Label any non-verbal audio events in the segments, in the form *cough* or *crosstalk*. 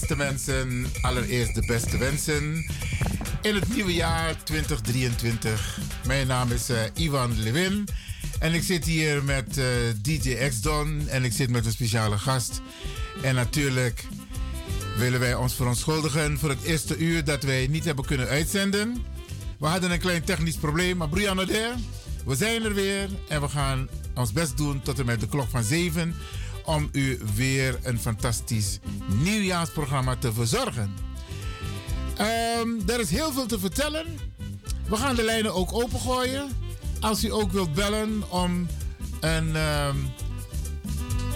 Beste mensen, allereerst de beste wensen in het nieuwe jaar 2023. Mijn naam is uh, Ivan Lewin en ik zit hier met uh, DJ X-Don en ik zit met een speciale gast. En natuurlijk willen wij ons verontschuldigen voor het eerste uur dat wij niet hebben kunnen uitzenden. We hadden een klein technisch probleem, maar Brianna we zijn er weer en we gaan ons best doen tot en met de klok van 7 om u weer een fantastisch nieuwjaarsprogramma te verzorgen. Um, er is heel veel te vertellen. We gaan de lijnen ook opengooien. Als u ook wilt bellen om een, um,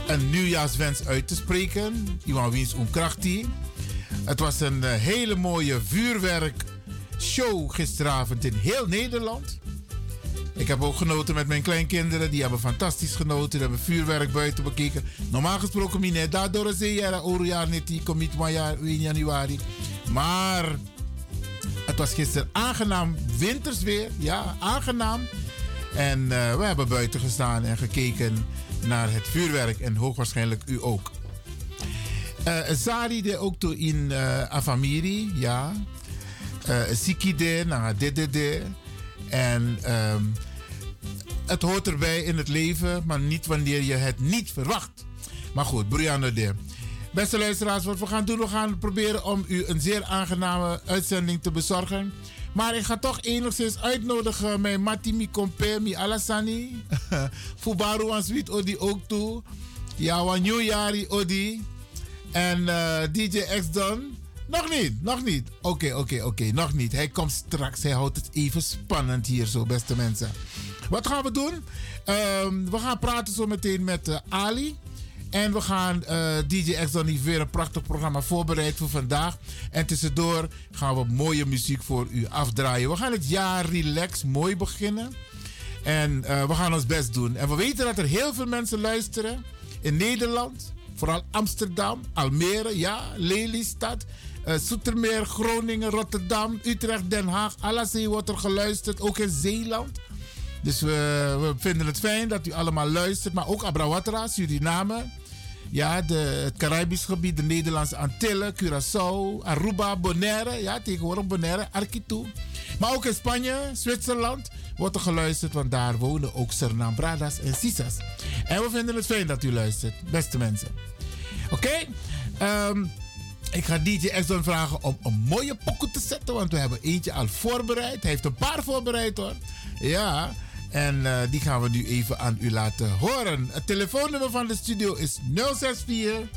een nieuwjaarswens uit te spreken. Iwan Wiens Onkrachtie. Het was een uh, hele mooie vuurwerkshow gisteravond in heel Nederland. Ik heb ook genoten met mijn kleinkinderen. Die hebben fantastisch genoten. Die hebben vuurwerk buiten bekeken. Normaal gesproken, mine, daardoor is het oorjaar niet die commit in januari. Maar het was gisteren aangenaam wintersweer. Ja, aangenaam. En uh, we hebben buiten gestaan en gekeken naar het vuurwerk. En hoogwaarschijnlijk u ook. Uh, Zari de ook in uh, Afamiri, ja. Uh, Sikide, na DDD. En um, het hoort erbij in het leven, maar niet wanneer je het niet verwacht. Maar goed, Brianna de. Beste luisteraars, wat we gaan doen, we gaan proberen om u een zeer aangename uitzending te bezorgen. Maar ik ga toch enigszins uitnodigen mijn Matimi Kompe, mi Alassani. *laughs* Fubaru en Sweet Odi ook toe. Ja, wan Nieuwjari Odi. En uh, DJ X Don. Nog niet, nog niet. Oké, oké, oké, nog niet. Hij komt straks. Hij houdt het even spannend hier zo, beste mensen. Wat gaan we doen? Um, we gaan praten zo meteen met uh, Ali. En we gaan uh, DJ X dan weer een prachtig programma voorbereid voor vandaag. En tussendoor gaan we mooie muziek voor u afdraaien. We gaan het jaar relax mooi beginnen. En uh, we gaan ons best doen. En we weten dat er heel veel mensen luisteren in Nederland. Vooral Amsterdam, Almere, ja, Lelystad, uh, Zoetermeer, Groningen, Rotterdam, Utrecht, Den Haag. Alles wordt er geluisterd, ook in Zeeland. Dus we, we, vinden het fijn dat u allemaal luistert. Maar ook Abrawatra, Suriname. Ja, de, het Caribisch gebied, de Nederlandse Antillen, Curaçao, Aruba, Bonaire. Ja, tegenwoordig Bonaire, Arquitu. Maar ook in Spanje, Zwitserland wordt er geluisterd, want daar wonen ook Bradas en Sisas. En we vinden het fijn dat u luistert, beste mensen. Oké, okay? ehm, ik ga DJ Exxon vragen om een mooie pokoe te zetten, want we hebben eentje al voorbereid. Hij heeft een paar voorbereid hoor. Ja, en uh, die gaan we nu even aan u laten horen. Het telefoonnummer van de studio is 064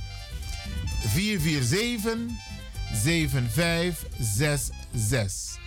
447 7566.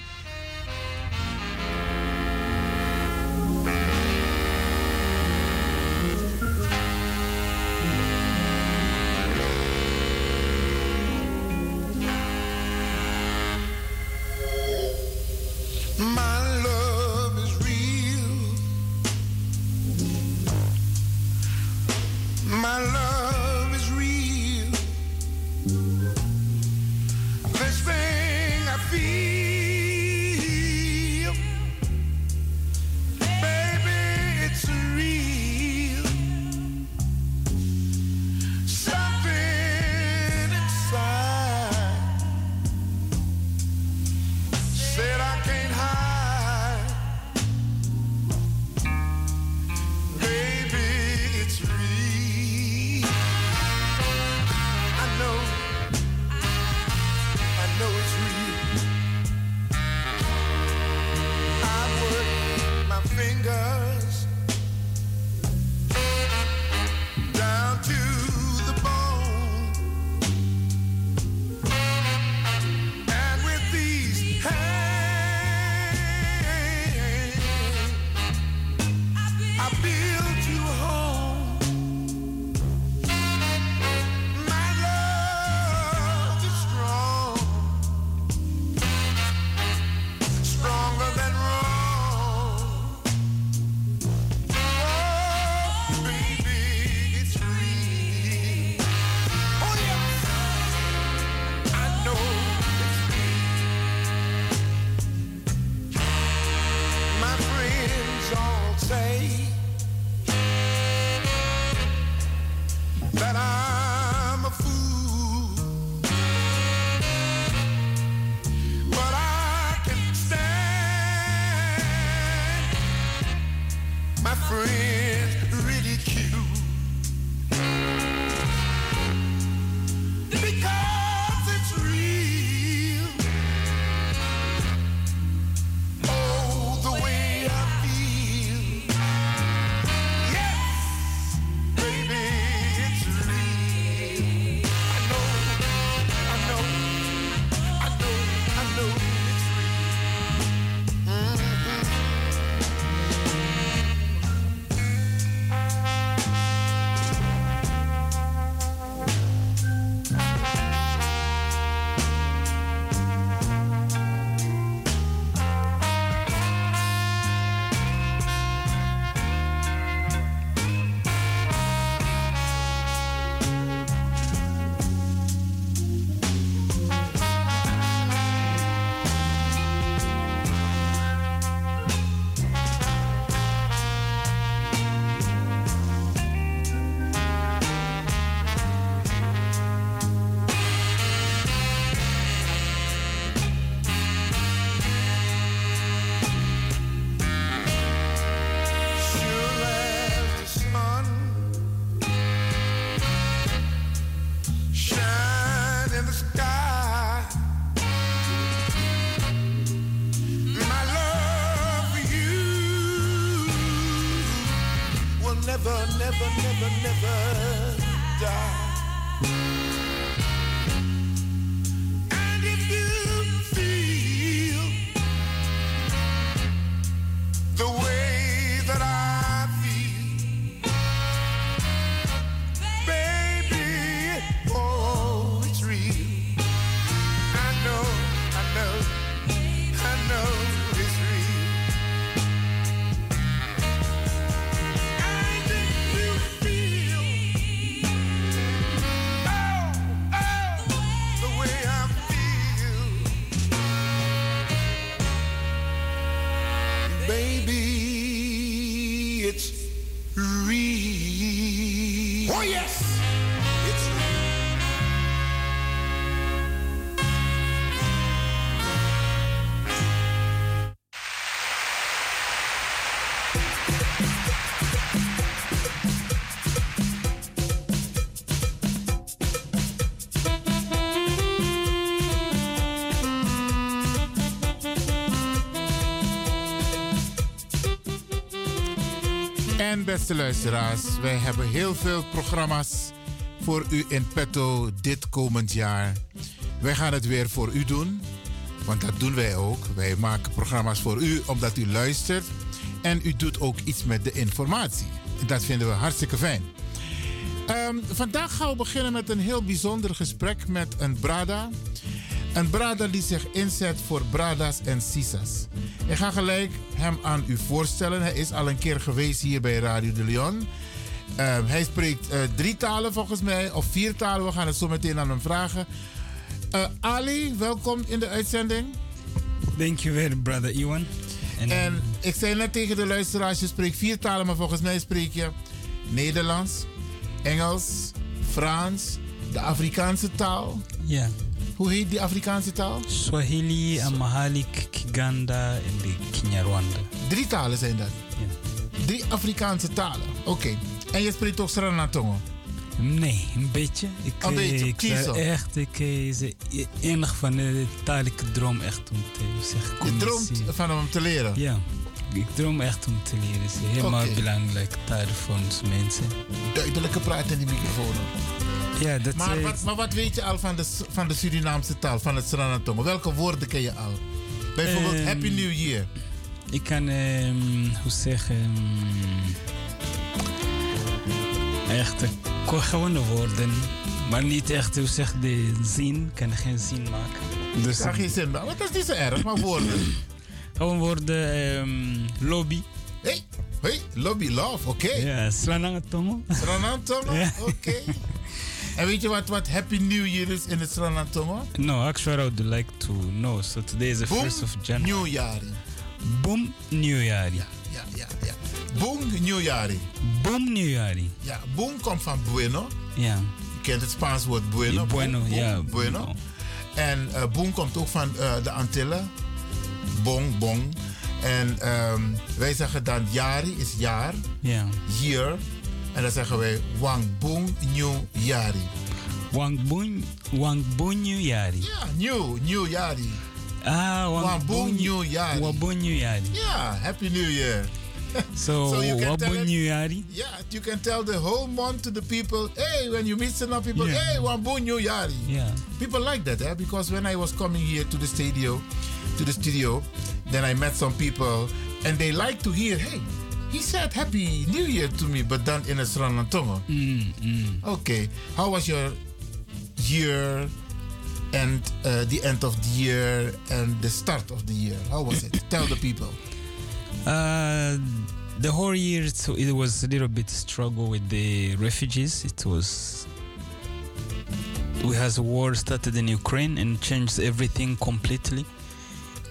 Never, never, beste luisteraars, wij hebben heel veel programma's voor u in petto dit komend jaar. Wij gaan het weer voor u doen, want dat doen wij ook. Wij maken programma's voor u omdat u luistert en u doet ook iets met de informatie. Dat vinden we hartstikke fijn. Um, vandaag gaan we beginnen met een heel bijzonder gesprek met een Brada. Een Brada die zich inzet voor Bradas en Sisas. Ik ga gelijk hem aan u voorstellen. Hij is al een keer geweest hier bij Radio de Leon. Uh, hij spreekt uh, drie talen volgens mij, of vier talen. We gaan het zo meteen aan hem vragen. Uh, Ali, welkom in de uitzending. Dankjewel, brother Iwan. En, en ik zei net tegen de luisteraars, je spreekt vier talen, maar volgens mij spreek je Nederlands, Engels, Frans, de Afrikaanse taal. Ja. Hoe heet die Afrikaanse taal? Swahili, Amharic, Kiganda en de Kinyarwanda. Drie talen zijn dat? Ja. Drie Afrikaanse talen. Oké. En je spreekt ook Sranatongo? Nee, een beetje. Ik, een beetje, ik echt, ik is enig van de taal ik droom echt om te zeggen. Je droomt van om te leren? Ja, ik droom echt om te leren. Het is helemaal okay. belangrijk taal voor ons mensen. Duidelijke praten in die microfoon. Ja, dat maar, wat, maar wat weet je al van de, van de Surinaamse taal, van het Sranatongo? Welke woorden ken je al? Bijvoorbeeld um, Happy New Year. Ik kan, um, hoe zeggen, um, echt gewone woorden. Maar niet echt, hoe zeg de zin. Ik kan geen zin maken. Dus, ik kan geen zin maken. Dat is niet zo erg, maar woorden. *coughs* Gewoon woorden, lobby. Hey, hey, lobby love, oké. Okay. Ja, Sranatongo. Sranatongo, *laughs* oké. Okay. En weet je wat, wat Happy New Year is in het Sranatongo? No, actually I would like to know. So today is the Boom, first of January. New Year. Boom New Year. Ja, ja, ja, ja. Boom New Year. Boom New Year. Ja, boom komt van bueno. Ja. Je kent het Spaans woord bueno. Bueno, boom, ja. Bueno. No. En uh, boom komt ook van uh, de Antillen. Bong, bong. En um, wij zeggen dan jari is jaar. Ja. Year. En dan zeggen wij Wangbong New Yari. Wangbong Wangbong New Yari. Ja, new, new Yari. Ah, Wangbong New Yari. Wangbong New Yari. Yeah, Happy New Year. *laughs* so, so Wangbong New Yari? Yeah, you can tell the whole month to the people, hey, when you meet some people, yeah. hey, New Yari. Yeah. People like that, eh? because when I was coming here to the studio, to the studio, then I met some people and they like to hear, hey, he said Happy New Year to me, but then in a Sranantongo. Mm, mm. Okay. How was your year and uh, the end of the year and the start of the year? How was it? Tell the people. *laughs* Uh, the whole year, so it was a little bit struggle with the refugees. It was we has war started in Ukraine and changed everything completely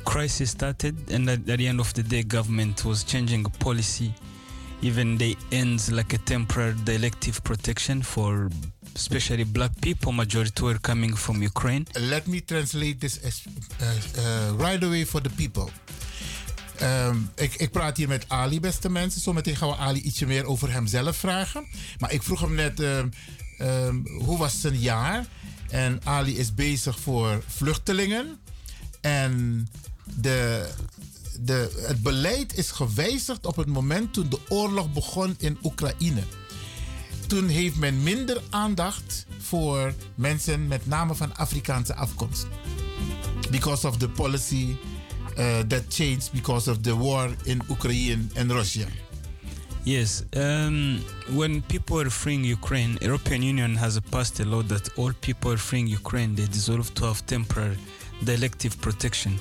crisis started, and at, at, the end of the day, government was changing policy. Even they ends like a temporary elective protection for especially black people. Majority were coming from Ukraine. Let me translate this as, uh, right away for the people. Um, ik, ik, praat hier met Ali, beste mensen. Zometeen gaan we Ali ietsje meer over hemzelf vragen. Maar ik vroeg hem net, um, um, hoe was zijn jaar? En Ali is bezig voor vluchtelingen. En de, de, het beleid is gewijzigd op het moment toen de oorlog begon in Oekraïne. Toen heeft men minder aandacht voor mensen met name van Afrikaanse afkomst. Because of the policy uh, that changed because of the war in Ukraine and Russia. Yes, um, when people are freeing Ukraine, European Union has passed a law that all people are freeing Ukraine, they deserve to have temporary elective protection.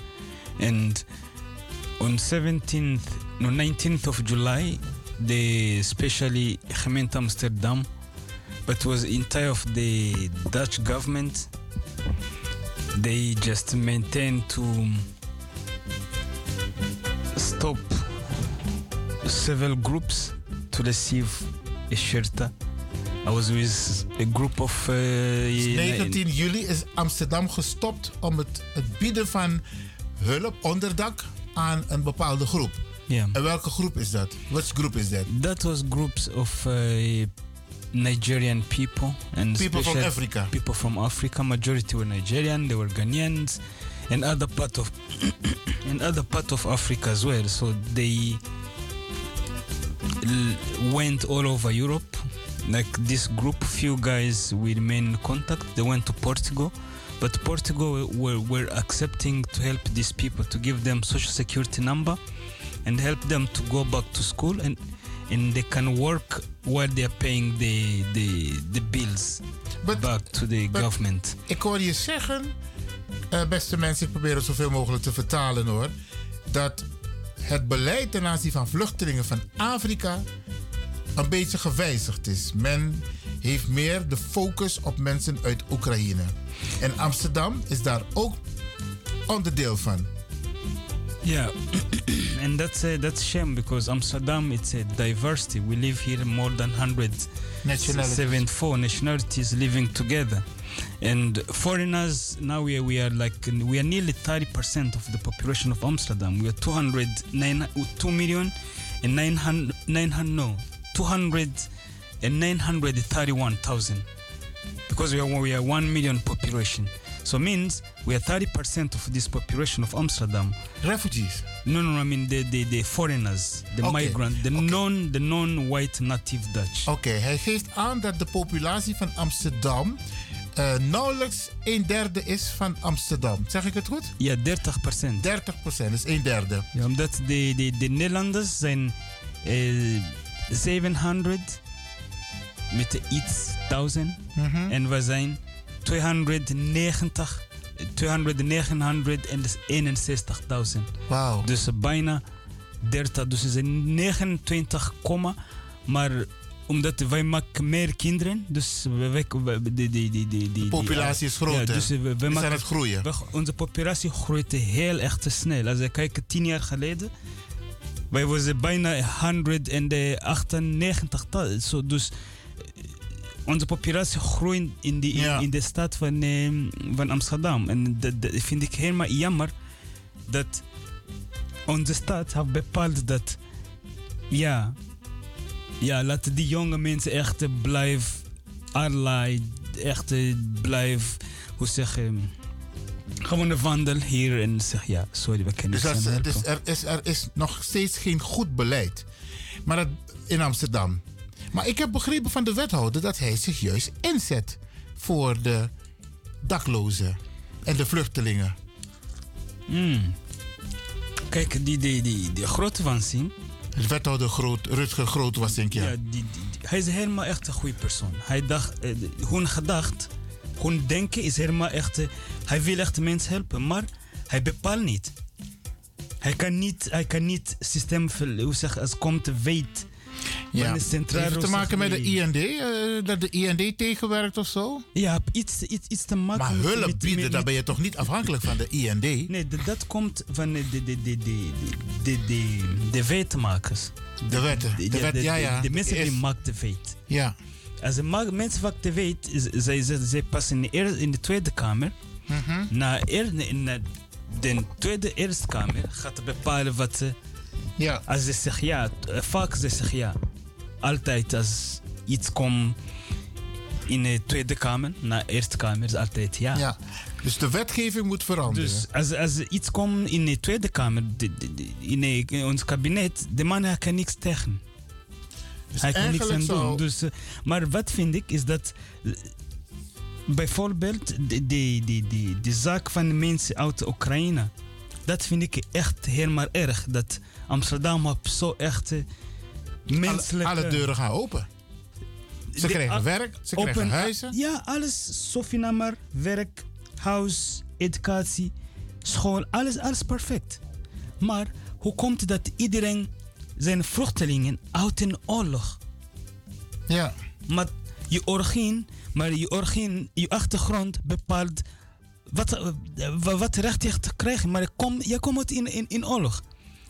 And on 17th, no, 19th of July, they especially gemeente Amsterdam, but was entire of the Dutch government, they just maintained to stop several groups to receive a shelter. I was with a group of. Uh, 19 juli is Amsterdam gestopt om het, het bieden van hulp, onderdak aan een bepaalde groep. Yeah. En welke groep is dat? Which group is that? That was groups of uh, Nigerian people and People from Africa. People from Africa. Majority were Nigerian. They were Ghanaians, and other part of *coughs* and other part of Africa as well. So they went all over Europe. Like this group, few guys we remain in contact. They went to Portugal, but Portugal were, were accepting to help these people to give them social security number and help them to go back to school and and they can work while they are paying the the, the bills But- back to the but- government. Ik hoor je zeggen, eh, beste mensen, ik probeer het zoveel mogelijk te vertalen hoor, dat het beleid ten aanzien van vluchtelingen van Afrika een beetje gewijzigd is. Men heeft meer de focus op mensen uit Oekraïne. En Amsterdam is daar ook onderdeel van. Yeah, *clears throat* and that's a, that's a shame because Amsterdam it's a diversity. We live here more than hundred Nationalities. four nationalities living together, and foreigners now we are, we are like we are nearly thirty percent of the population of Amsterdam. We are 200 nine, 2 million and 900 900 no 200 and 931,000 because we are we are 1 million population. So means we are 30% of this population of Amsterdam. Refugees. No, no, I mean the the, the foreigners, the Okay, migrant, the non the non-white native Dutch. Oké, hij geeft aan dat de populatie van Amsterdam eh, nauwelijks een derde is van Amsterdam. Zeg ik het goed? Ja, 30 procent. 30 procent, is een derde. Ja, omdat de, de, de Nederlanders zijn eh 700 met de iets 1000 Mhm. en we zijn 290, 261.000. Wauw. Dus bijna 30, dus ze zijn 29, komma, maar omdat wij maken meer kinderen, dus we, we, de, de, de, de, populatie is groter. Ja, dus we, we maken het groeien. we- onze populatie groeit heel erg te snel. Als we kijken, tien jaar geleden, wij waren bijna 198. ta- Zo, dus onze populatie groeit in, die, in, Ja. in de stad van, eh, van Amsterdam. En dat, dat vind ik helemaal jammer dat onze stad heeft bepaald dat, ja, ja, laten die jonge mensen echt blijven allerlei, echt blijven, hoe zeg je, gewoon een wandel hier en zeg ja, sorry, we kunnen Dus, dus er, is, er is nog steeds geen goed beleid. Maar dat, in Amsterdam. Maar ik heb begrepen van de wethouder dat hij zich juist inzet voor de daklozen en de vluchtelingen. Mm. Kijk, die, die, die, die grote zien, De wethouder Groot, Rutger Groot was denk ik. ja. Ja. die, hij is helemaal echt een goede persoon. Hij dacht, eh, hun gedacht, hun denken is helemaal echt, eh, hij wil echt mensen helpen, maar hij bepaalt niet. Hij kan niet, hij kan niet systeem, hoe zeg, als komt te weet. Ja. Heeft het te maken met de IND? eh, dat de IND tegenwerkt of zo? Ja, iets, iets, iets te maken Maar met- hulp met- bieden, met- dan ben je toch niet afhankelijk van de IND? Nee, dat komt van de, de, de, de, de, de, de, de wetmakers. De wetten. De ja, ja. de, mensen die maken de wet. Ja. Als de mensen maken de wet, zij, zij, zij passen in de, in de Tweede Kamer. Na, eer, in de, de Tweede Eerste Kamer gaat bepalen wat ze. Ja. Als ze zeggen ja, vaak ze zeggen ja. Altijd als iets komt in de Tweede Kamer, na Eerste Kamer is altijd ja. ja. Dus de wetgeving moet veranderen. Dus als, als iets komt in de Tweede Kamer, de- de- de- in, de- in ons kabinet, de man hij kan niks tegen. Dus hij kan niks aan doen. Dus, eh, maar wat vind ik is dat eh, bijvoorbeeld de, de, de, de, de zaak van de mensen uit Oekraïne, dat vind ik echt helemaal erg. Dat Amsterdam op zo echt eh, alle, menselijke... alle deuren gaan open. Ze De- krijgen werk, ze open- krijgen huizen. Ja, alles. Sofinamar, werk, huis, educatie, school, alles, alles perfect. Maar hoe komt het dat iedereen zijn vluchtelingen uit een oorlog? Ja. Maar je origine, maar je origine, je achtergrond bepaalt wat, eh, wa- wat recht je krijgen. Maar je komt je komt in, in, in oorlog.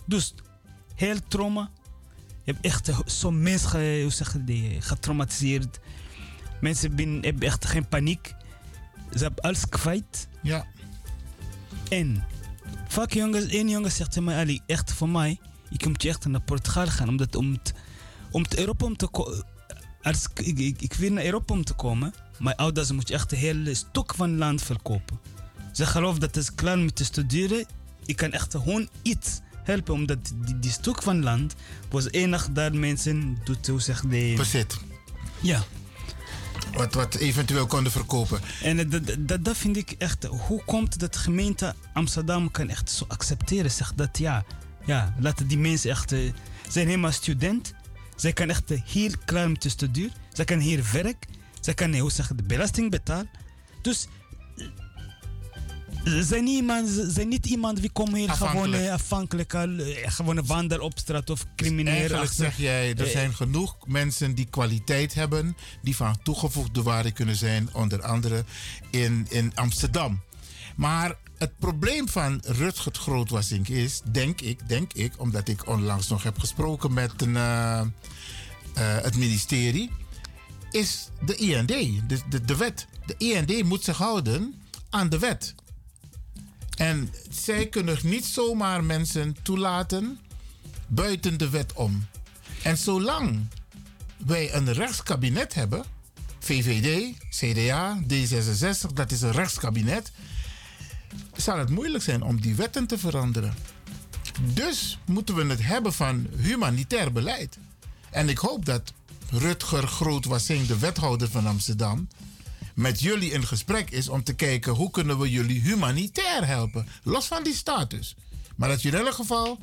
Dus heel trauma. Je hebt echt zo'n mensen ge- hoe zeg je getraumatiseerd. Mensen ben- hebben echt geen paniek. Ze hebben alles kwijt. Ja. En vaak jongens, één jongen zegt tegen mij, Ali, echt voor mij, ik moet je echt naar Portugal gaan. Omdat om het, om het Europa om te komen, als ik, ik, wil naar Europa om te komen, mijn ouders moet je echt een hele stuk van land verkopen. Ze geloven dat als ik klaar met te studeren, ik kan echt gewoon iets helpen. Omdat die, die stuk van land was enig daar mensen doet, hoe zeg je, Bezit. ja. Wat, wat eventueel konden verkopen. En dat, dat, dat vind ik echt. Hoe komt dat de gemeente Amsterdam kan echt zo accepteren? Zegt dat ja, ja, laten die mensen echt. eh, zijn helemaal student. Zij kan echt hier klaar met de studie. Zij kan hier werk. Zij kan, eh, hoe zeg de belasting betalen. Dus. Ze zijn niet iemand, zijn niet iemand die komen hier gewoon Afhankelijk. eh, afhankelijk, eh, gewoon een wander op straat of crimineel. Eigenlijk achter- zeg jij, er Eh, zijn genoeg mensen die kwaliteit hebben, die van toegevoegde waarde kunnen zijn, onder andere in, in Amsterdam. Maar het probleem van Rutgert Grootwassink is, denk ik, denk ik, omdat ik onlangs nog heb gesproken met een, het ministerie, is de IND, de, de, de wet. De IND moet zich houden aan de wet. En zij kunnen niet zomaar mensen toelaten buiten de wet om. En zolang wij een rechtskabinet hebben, VVD, CDA, D66, dat is een rechtskabinet, zal het moeilijk zijn om die wetten te veranderen. Dus moeten we het hebben van humanitair beleid. En ik hoop dat Rutger Grootwassing, de wethouder van Amsterdam, met jullie in gesprek is om te kijken hoe kunnen we jullie humanitair helpen. Los van die status. Maar dat jullie in elk geval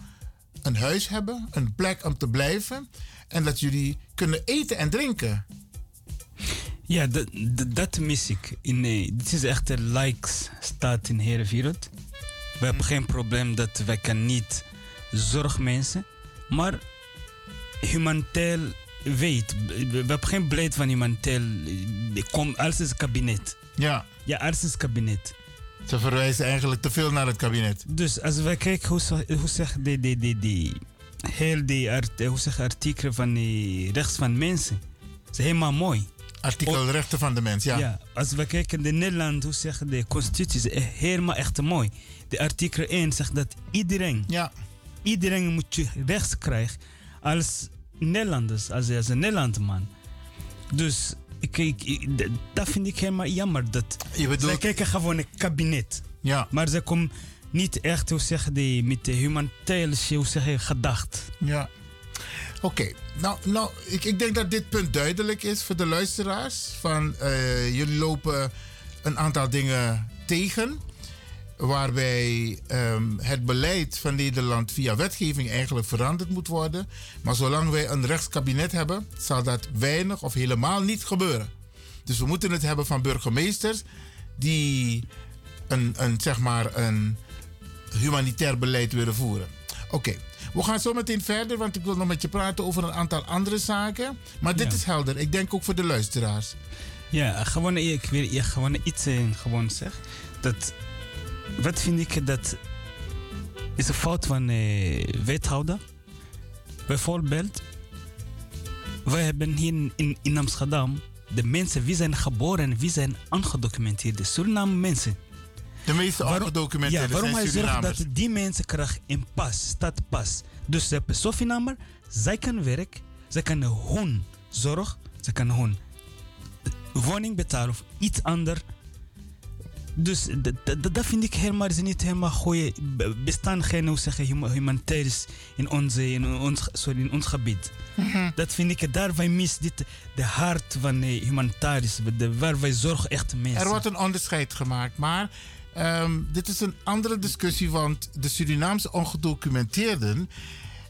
een huis hebben, een plek om te blijven. En dat jullie kunnen eten en drinken. Ja, dat, mis ik. In, eh, dit is echt een likes staat in de hele wereld. We hebben geen probleem dat wij kan niet zorg mensen, maar humanitair weet. We we hebben geen beleid van humanitair. eh, Kom, alles is kabinet. Ja, Ja, alles is kabinet. ze verwijzen eigenlijk te veel naar het kabinet. Dus als wij kijken hoe, hoe zeg de, de, de, de, heel die art, hoe zeg artikelen van de rechts van mensen, is helemaal mooi. Artikel rechten van de mens, ja. Ja. als we kijken naar Nederland, hoe zeggen de constitutie is helemaal echt mooi. De artikel 1 zegt dat iedereen, Ja, iedereen moet je rechts krijgen als Nederlanders, als, als een Nederlandman. Dus dat vind ik helemaal jammer. Dat je zij kijken gewoon een kabinet. Ja, Maar ze komen niet echt, hoe zeg je, met de humanitaire hoe zeg je, gedacht. ja. Oké, nou, nou ik, ik denk dat dit punt duidelijk is voor de luisteraars. Van, eh, jullie lopen een aantal dingen tegen. Waarbij ehm, het beleid van Nederland via wetgeving eigenlijk veranderd moet worden. Maar zolang wij een rechtskabinet hebben, zal dat weinig of helemaal niet gebeuren. Dus we moeten het hebben van burgemeesters die een, een, zeg maar een humanitair beleid willen voeren. Oké, we gaan zo meteen verder, want ik wil nog met je praten over een aantal andere zaken. Maar dit Ja. is helder. Ik denk ook voor de luisteraars. Ja, gewoon, ik wil je gewoon iets eh, gewoon zeggen. Dat, wat vind ik dat is een fout van eh wethouder. Bijvoorbeeld, wij hebben hier in, in Amsterdam de mensen, wie zijn geboren, wie zijn aangedocumenteerde Suriname mensen. De meeste ongedocumenteerde ja, waarom hij zorgt dat die mensen krijgen een pas, stadpas. Dus ze hebben Sofinammer, zij kan werk, zij kan hun zorg, zij kan hun woning betalen of iets anders. Dus dat vind ik helemaal is niet helemaal goeie. Bestaan geen hoe zeg je, huma- humanitaires in, onze, in, ons, sorry, in ons gebied. Dat vind ik, daar wij mis dit, de hart van eh, humanitaris, de, waar wij zorgen echt mensen. Er wordt een onderscheid gemaakt, maar ehm, dit is een andere discussie, want de Surinaamse ongedocumenteerden,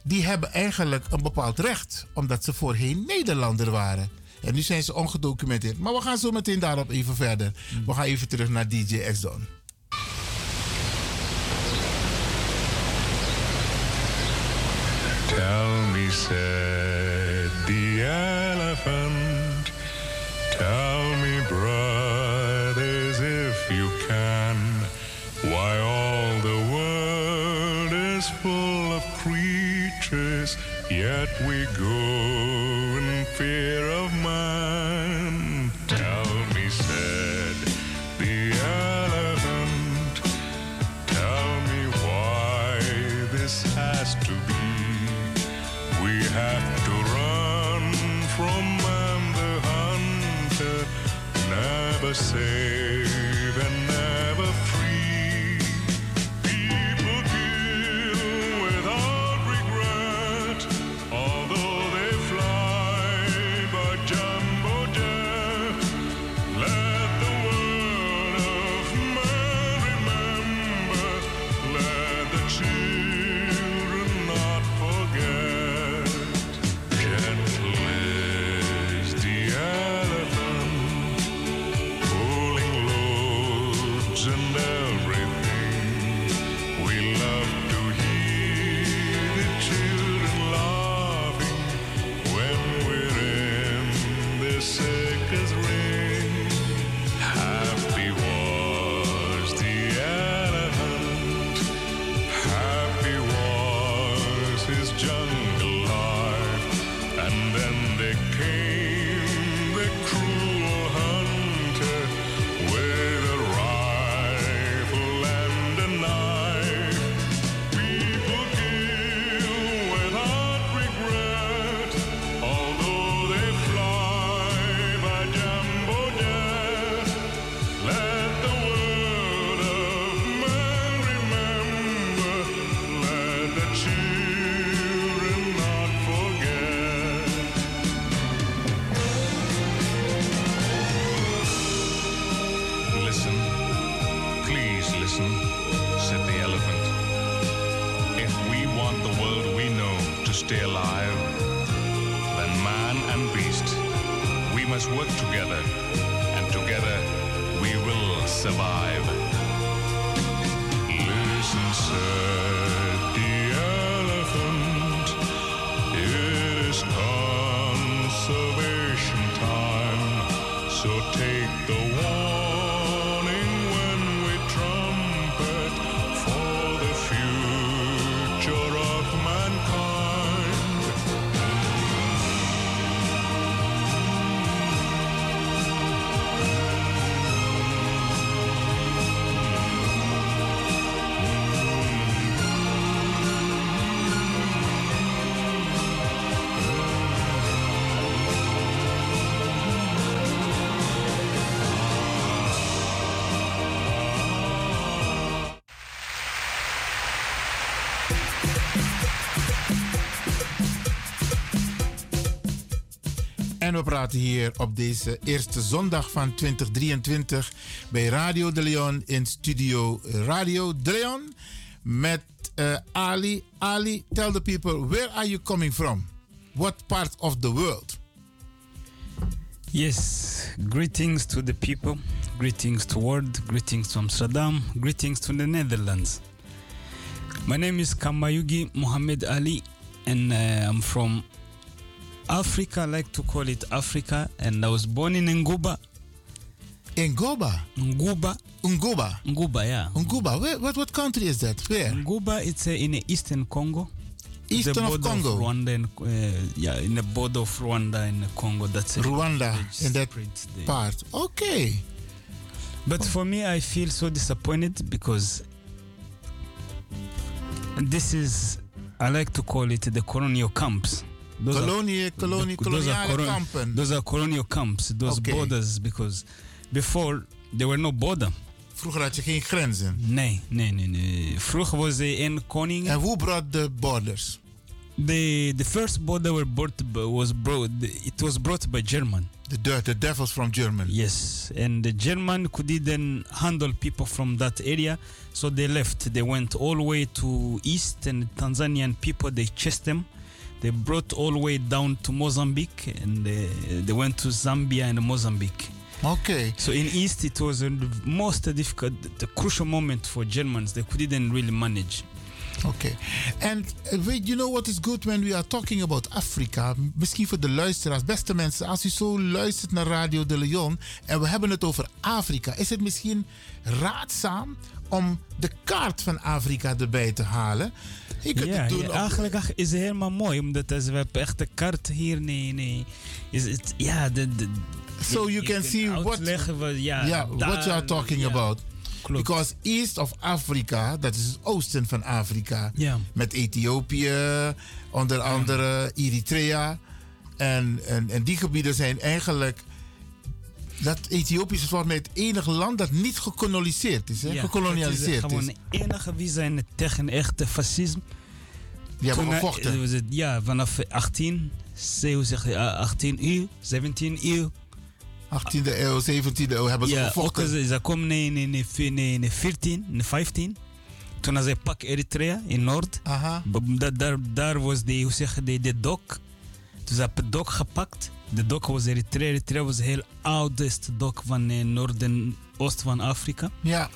die hebben eigenlijk een bepaald recht, omdat ze voorheen Nederlander waren. En nu zijn ze ongedocumenteerd. Maar we gaan zo meteen daarop even verder. We gaan even terug naar DJ X-Don. Tell me, said the elephant, tell me, brothers, if you can, why all the world is full of creatures, yet we go must work together, and together we will survive. Listen, said praten hier op deze eerste zondag van 2023 bij Radio de Leon in studio Radio de Leon met eh, Ali. Ali, tell the people, where are you coming from? What part of the world? Yes, greetings to the people, greetings to world, greetings to Amsterdam, greetings to the Netherlands. My name is Kamayugi Mohammed Ali, and uh, I'm from Africa. I like to call it Africa, and I was born in Nguba. Ngoba. Nguba, Nguba. Nguba, yeah. Nguba. Where, what, what country is that? Where? Nguba, it's uh, in the eastern Congo. Eastern of Congo. Rwanda and uh, yeah, in the border of Rwanda and Congo. That's it. Rwanda, in that the- part. Okay. But for me, I feel so disappointed because this is, I like to call it the colonial camps. Those are- Kolonie, kolonie, th- those are koloniale colon- kampen. Those are colonial camps, those Okay. borders, because before there were no border. Vroeger had je geen grenzen. Nee, nee, nee, nee. Vroeger was er één koning. En hoe brought the borders? The the first border were brought was brought. It was brought by German. The, de- the devils from Germany. Yes, and the German could then handle people from that area, so they left. They went all the way to east, and the Tanzanian people they chased them. They brought all the way down to Mozambique, and they, they went to Zambia and Mozambique. Okay. So in east, it was the most difficult, the crucial moment for Germans. They couldn't really manage. Okay. En eh, weet you know what is good when we are talking about Afrika? M- Misschien voor de luisteraars, beste mensen, als u zo luistert naar Radio de Leon en we hebben het over Afrika, is het misschien raadzaam om de kaart van Afrika erbij te halen? Je kunt Ja, het doen ja, eigenlijk is het helemaal mooi, omdat we hebben echt de kaart hier, nee, nee. Is het, ja, de, de, So you can see what, ja, yeah, what you are talking ja, about. Klopt. Because east of Africa, dat is het oosten van Afrika. Ja. Met Ethiopië, onder andere Eritrea. En, en, en die gebieden zijn eigenlijk. Dat Ethiopië is volgens mij het enige land dat niet gekoloniseerd is. Hè? Ja, gekolonialiseerd het is. Gewoon enige wie zijn tegen echte fascisme. Die hebben Toen, gevochten. ja, vanaf 18, ze- hoe zeg je, eh, 18 uur, 17 uur. 18e eeuw, 17e eeuw hebben ze Ja, ook gevochten. ze, ze komen in, in, in, in, in 14, in 15. Toen ze pak Eritrea in Noord. Aha. Daar, daar was de, hoe zeg je, de, de dok. Dus ze hebben de dok gepakt. De dok was Eritrea. Eritrea was heel oudste dok van eh, Noord en Oost van Afrika. Ja,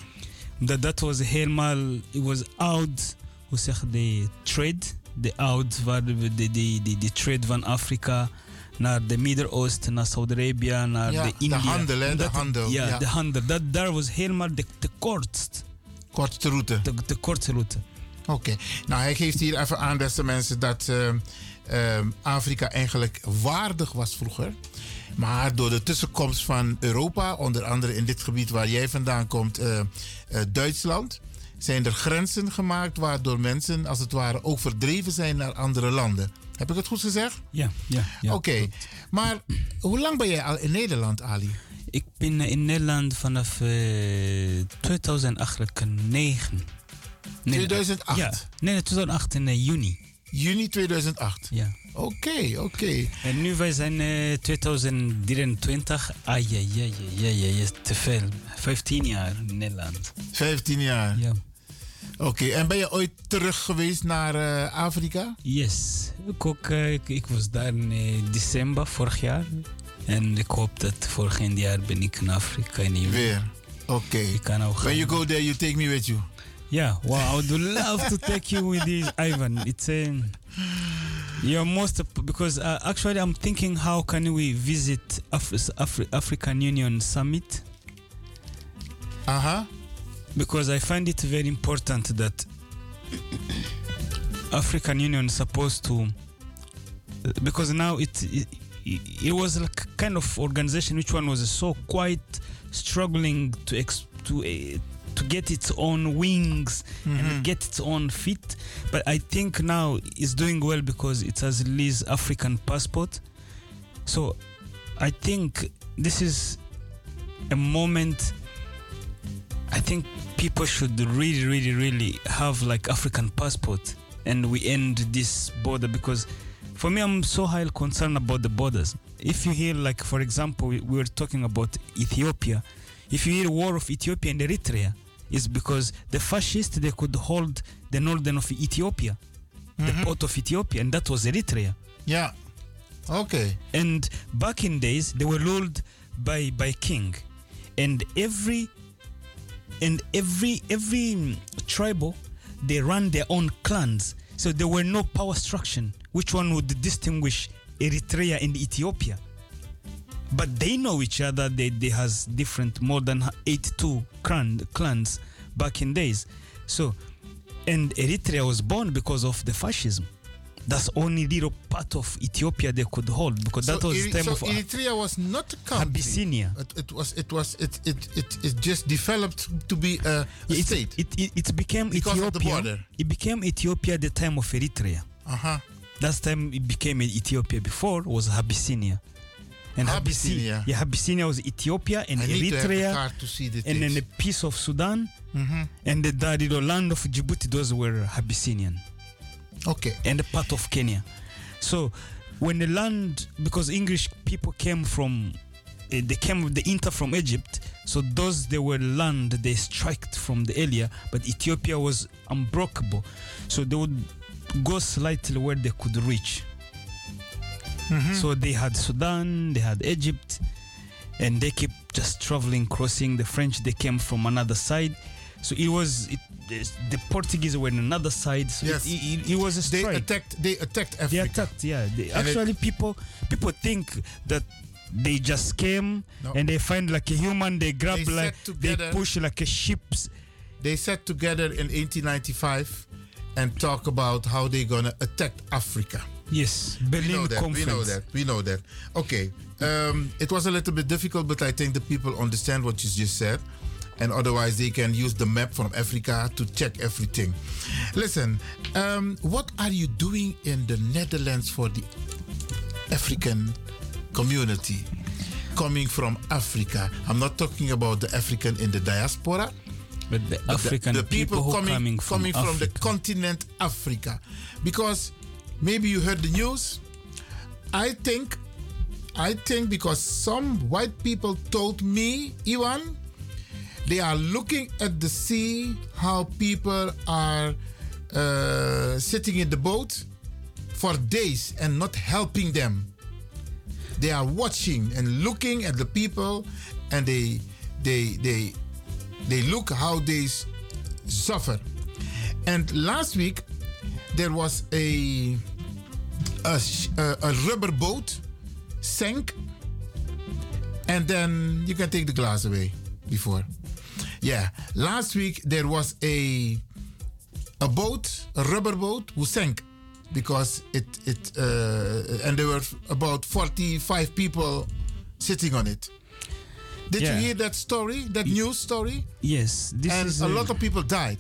Dat, dat was helemaal, it was oud, hoe zeg je, de trade. De oud, waar de, de, de, de, de trade van Afrika naar de Midden-Oosten, naar Saudi-Arabië, naar Ja, de de India. handel, hè, de handel, Ja, ja. de handel. Dat, daar was helemaal de, de kortst, kortste route. de, de kortste route. Oké. Nou, hij geeft hier even aan, beste mensen, dat eh, eh, Afrika eigenlijk waardig was vroeger. Maar door de tussenkomst van Europa, onder andere in dit gebied waar jij vandaan komt, eh, eh, Duitsland, zijn er grenzen gemaakt waardoor mensen als het ware ook verdreven zijn naar andere landen. Heb ik het goed gezegd? Ja, ja. ja. Oké. Maar hoe lang ben jij al in Nederland, Ali? Ik ben in Nederland vanaf eh 2009. Nee, 2008? Ja, nee, nee, 2008 in eh, juni. Juni 2008. Ja. Oké, oké. En nu wij zijn eh 2023. Ah ja, ja, ja, ja, ja, ja, te veel. 15 jaar in Nederland. 15 jaar. Ja. Oké, en ben je ooit terug geweest naar eh, Afrika? Yes. Ik, ook, eh, ik, ik was daar in eh, december vorig jaar. En ik hoop dat vorig jaar ben ik in Afrika in. Weer. Oké. Ik kan ook When you go there, you take me with you. Yeah, wow, I would love to take you with this, Ivan. It's um, you're most because uh, actually I'm thinking how can we visit Af- Afri- African Union summit Aha. because I find it very important that African Union is supposed to because now it, it it was like kind of organization which one was so quite struggling to ex- to uh, to get its own wings and mm-hmm. get its own feet but I think now it's doing well because it has released African passport so I think this is a moment I think people should really, really, really have like African passport, and we end this border because, for me, I'm so highly concerned about the borders. If you hear, like for example, we were talking about Ethiopia. If you hear war of Ethiopia and Eritrea, it's because the fascists they could hold the northern of Ethiopia, the port of Ethiopia, and that was Eritrea. Yeah. Okay. And back in days, they were ruled by by king, and every and every every mm, tribal they ran their own clans. So there were no power structure. Which one would distinguish Eritrea and Ethiopia? But they know each other. They they has different more than 82 clan, clans back in days. So and Eritrea was born because of the fascism. That's only little part of Ethiopia they could hold because that was Eri- time so of uh, Eritrea was not a country. Abyssinia. It, it was. It was. It, it. It. It just developed to be a, a it's- state. It, it, it became Because of the Ethiopia. border. It became Ethiopia at the time of Eritrea. Aha. That's time it became Ethiopia. Before was Abyssinia. And Abyssinia. Yeah, Abyssinia was Ethiopia and I need to have the Eritrea, to see the and then a piece of Sudan, Mhm. and the, the, the land of Djibouti. Those were Abyssinian. Okay. and a part of Kenya. So when the land, because English people came from, eh, they came with the inter from Egypt. So those they were land they striked from the area, but Ethiopia was unbreakable. So they would go slightly where they could reach. Mm-hmm. So they had Sudan, they had Egypt, and they kept just traveling, crossing the French. They came from another side. So it was it, the Portuguese were on another side. So Yes. it, it, it was a strike. They attacked. They attacked Africa. They attacked, yeah. They, And it- actually, people people think that they just came No. and they find like a human, they grab They like sat they together. push like a ships. They sat together in 1895 and talk about how they're gonna attack Africa. Yes, We Berlin know that. We know that. We know that. Okay. Um, it was a little bit difficult, but I think the people understand what you just said. And otherwise, they can use the map from Africa to check everything. Listen, um, what are you doing in the Netherlands for the African community coming from Africa? I'm not talking about the African in the diaspora. But the but the- African the, people, who coming, coming from coming from the continent Africa. Because maybe you heard the news. I think, I think because some white people told me, Iwan, they are looking at the sea, how people are uh, sitting in the boat for days and not helping them. They are watching and looking at the people, and they, they, they, they look how they suffer. And last week there was a a, a, a rubber boat sank, and then you can take the glass away before. Yeah, last week there was a a boat, a rubber boat, who sank because it it uh, and there were about forty five people sitting on it. Did Yeah. you hear that story? That news story? Yes, this and is a lot of people died.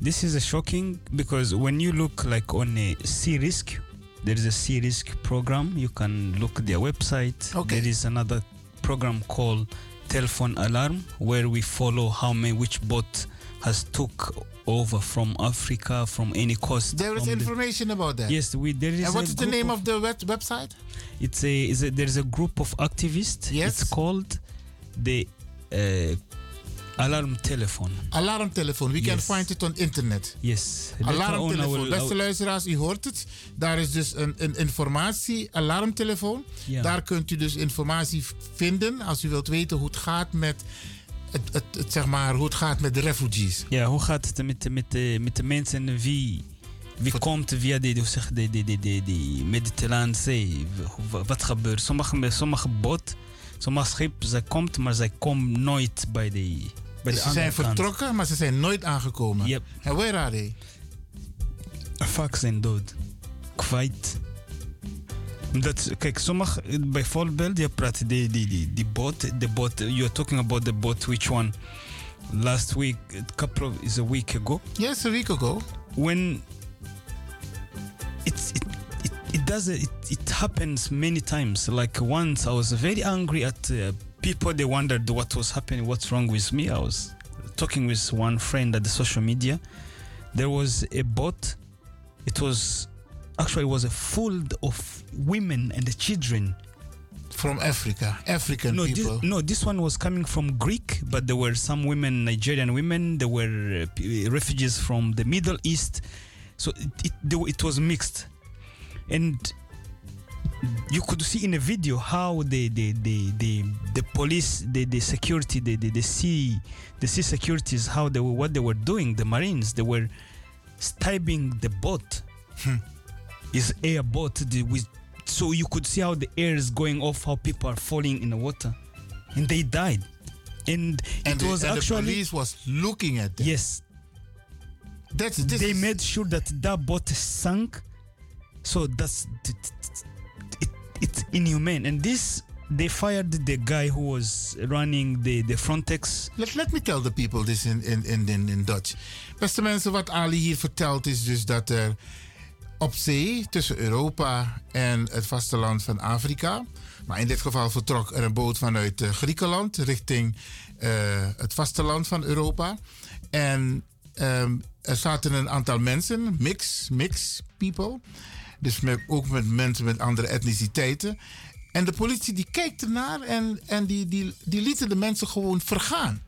This is a shocking because when you look like on a sea risk, there is a sea risk program. You can look their website. Okay. There is another program called Telephone Alarm where we follow how many which boat has took over from Africa from any coast. There is from the- information about that. Yes, we there is. And what is the name of, the web- website? It's a, is a there is a group of activists. Yes. It's called the uh, Alarm Telephone. Alarmtelefoon. We can find it on internet. Yes. Alarmtelefoon. I Beste luisteraars, u hoort het. Daar is dus een, een informatie-alarmtelefoon. Ja. Daar kunt u dus informatie vinden als u wilt weten hoe het gaat met, het, het, het, zeg maar, hoe het gaat met de refugees. Ja, hoe gaat het met, de- met, de, met de mensen wie, wie komt via de, zeg, de, de, de, de, de Mediterrane Zee? Wa- Wat gebeurt? Sommige, sommige boot, sommige schip, zij komt, maar zij komt nooit bij de, bij de ze zijn kant. vertrokken, maar ze zijn nooit aangekomen. Yep. En where are they? Vaak zijn dood. Kwijt. Dat, kijk, sommige, bijvoorbeeld, je praat die, die, die, die boot, de boot, you're talking about the boat, which one? Last week, a couple of, is a week ago. Yes, a week ago. when it's it, it, does it, it happens many times like once i was very angry at uh, people they wondered what was happening what's wrong with me i was talking with one friend at the social media there was a boat it was actually it was a full of women and children From Africa. African no, people. This, no, this one was coming from Greek, but there were some women, Nigerian women. There were uh, refugees from the Middle East, so it it, it was mixed, and you could see in a video how the the the the, the police, the the security, the, the the sea the sea securities, how they were what they were doing. The Marines they were stabbing the boat. Hmm. Is air boat the, with so you could see how the air is going off, how people are falling in the water, and they died. And, and it the, was and the actually police was looking at them. yes. That's, this they is- made sure that that boat sank. So that's it, it, it's inhumane. And this they fired the guy who was running the Frontex. Let, let me tell the people this in, in, in, in, Dutch. Beste mensen, wat Ali hier vertelt is dus dat er op zee tussen Europa en het vasteland van Afrika Maar in dit geval vertrok er een boot vanuit eh, Griekenland richting eh, het vasteland van Europa. En ehm, er zaten een aantal mensen, mix, mix people. Dus met, ook met mensen met andere etniciteiten. En de politie die kijkt ernaar en, en die, die, die lieten de mensen gewoon vergaan.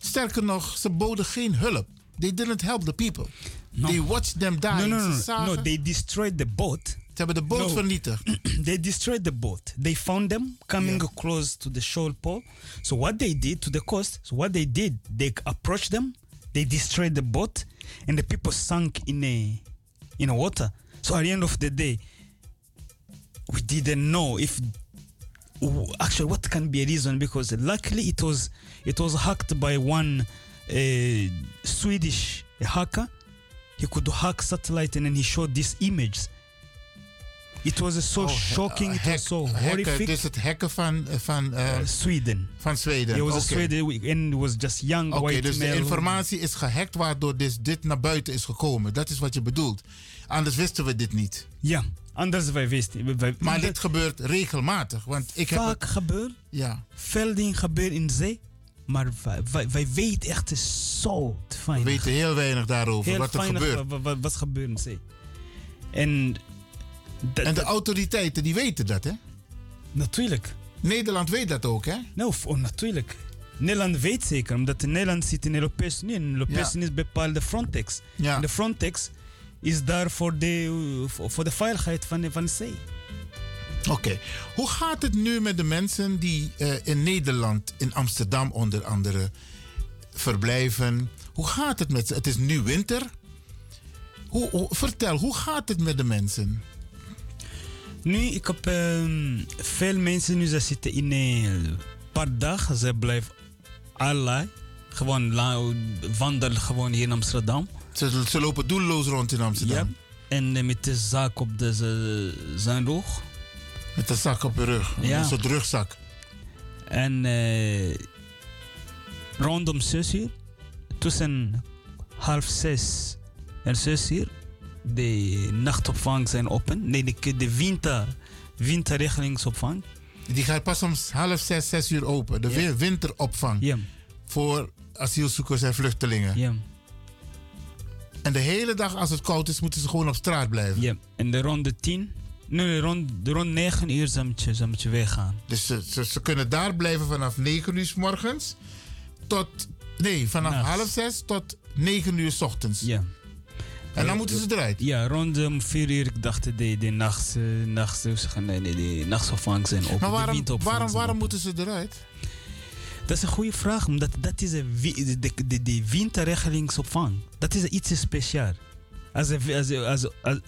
Sterker nog, ze boden geen hulp. They didn't help the people. No. They watched them die. No, no, no, no. they destroyed the boat. Ze hebben de boot No. vernietigd. *clears throat* they destroyed the boat. They found them coming close to the shoal pole. So what they did to the coast, so what they did, they approached them, they destroyed the boat, and the people sank in a in a water. So at the end of the day, we didn't know if actually what can be a reason because luckily it was it was hacked by one uh, Swedish hacker. He could hack satellite and then he showed these images. It was so Oh, shocking. It was so horrific. dus het hacken van, van, eh, Sweden. van Zweden. He was a Sweden and it was just young Oké, white dus de male. informatie is gehackt waardoor dit, dit naar buiten is gekomen. Dat is wat je bedoelt. Anders wisten we dit niet. Ja, anders wij wisten. wij- Maar dit gebeurt regelmatig. Want ik heb vaak het, gebeurt. ja. Veel dingen gebeuren in zee. Maar wij, wij, wij weten echt zo We fijn. weten heel weinig daarover Heel wat er gebeurt. wa- wa- wat gebeurt in zee. En, de autoriteiten die weten dat, hè? natuurlijk. Nederland weet dat ook, hè? Nou, oh, natuurlijk. Nederland weet zeker, omdat Nederland zit in de Europese Unie. En de Europese Ja. Unie is bepaald de Frontex. Ja. En de Frontex is daar voor de, voor de veiligheid van de, van de zee. Oké. Hoe gaat het nu met de mensen die eh, in Nederland, in Amsterdam onder andere, verblijven? Hoe gaat het met ze? Het is nu winter. Hoe, hoe- vertel, hoe gaat het met de mensen? Nu, ik heb ehm, veel mensen nu, ze zitten in een paar dagen. Ze blijven allerlei. Gewoon wandelen gewoon hier in Amsterdam. Ze, ze lopen doelloos rond in Amsterdam. Ja. En eh, met de zaak op de, zijn rug. Met een zak op je rug. Ja. Een soort rugzak. En eh, rondom zes uur, tussen half zes en zes uur, de nachtopvang zijn open. Nee, de, de winter, winterregelingsopvang. Die gaat pas om half zes, zes uur open. De Ja. winteropvang Ja, voor asielzoekers en vluchtelingen. ja, En de hele dag als het koud is, moeten ze gewoon op straat blijven. ja. En de ronde tien, nee, rond, de rond negen uur zou je, zou moet je weggaan. Dus ze, ze, ze kunnen daar blijven vanaf 9 uur s morgens tot. Nee, vanaf Nachts. half zes tot 9 uur s ochtends. Ja. En dan moeten ze eruit. Ja, rond um, vier uur, ik dacht de, de nachts, eh, nachts, je, nee, nee, de nachtsopvang zijn open. Maar de waarom, winteropvang waarom, zijn waarom open. moeten ze eruit? Dat is een goede vraag, omdat dat is een, de, de, de, winterregelingsopvang. Dat is iets speciaals. Als, als, als, als,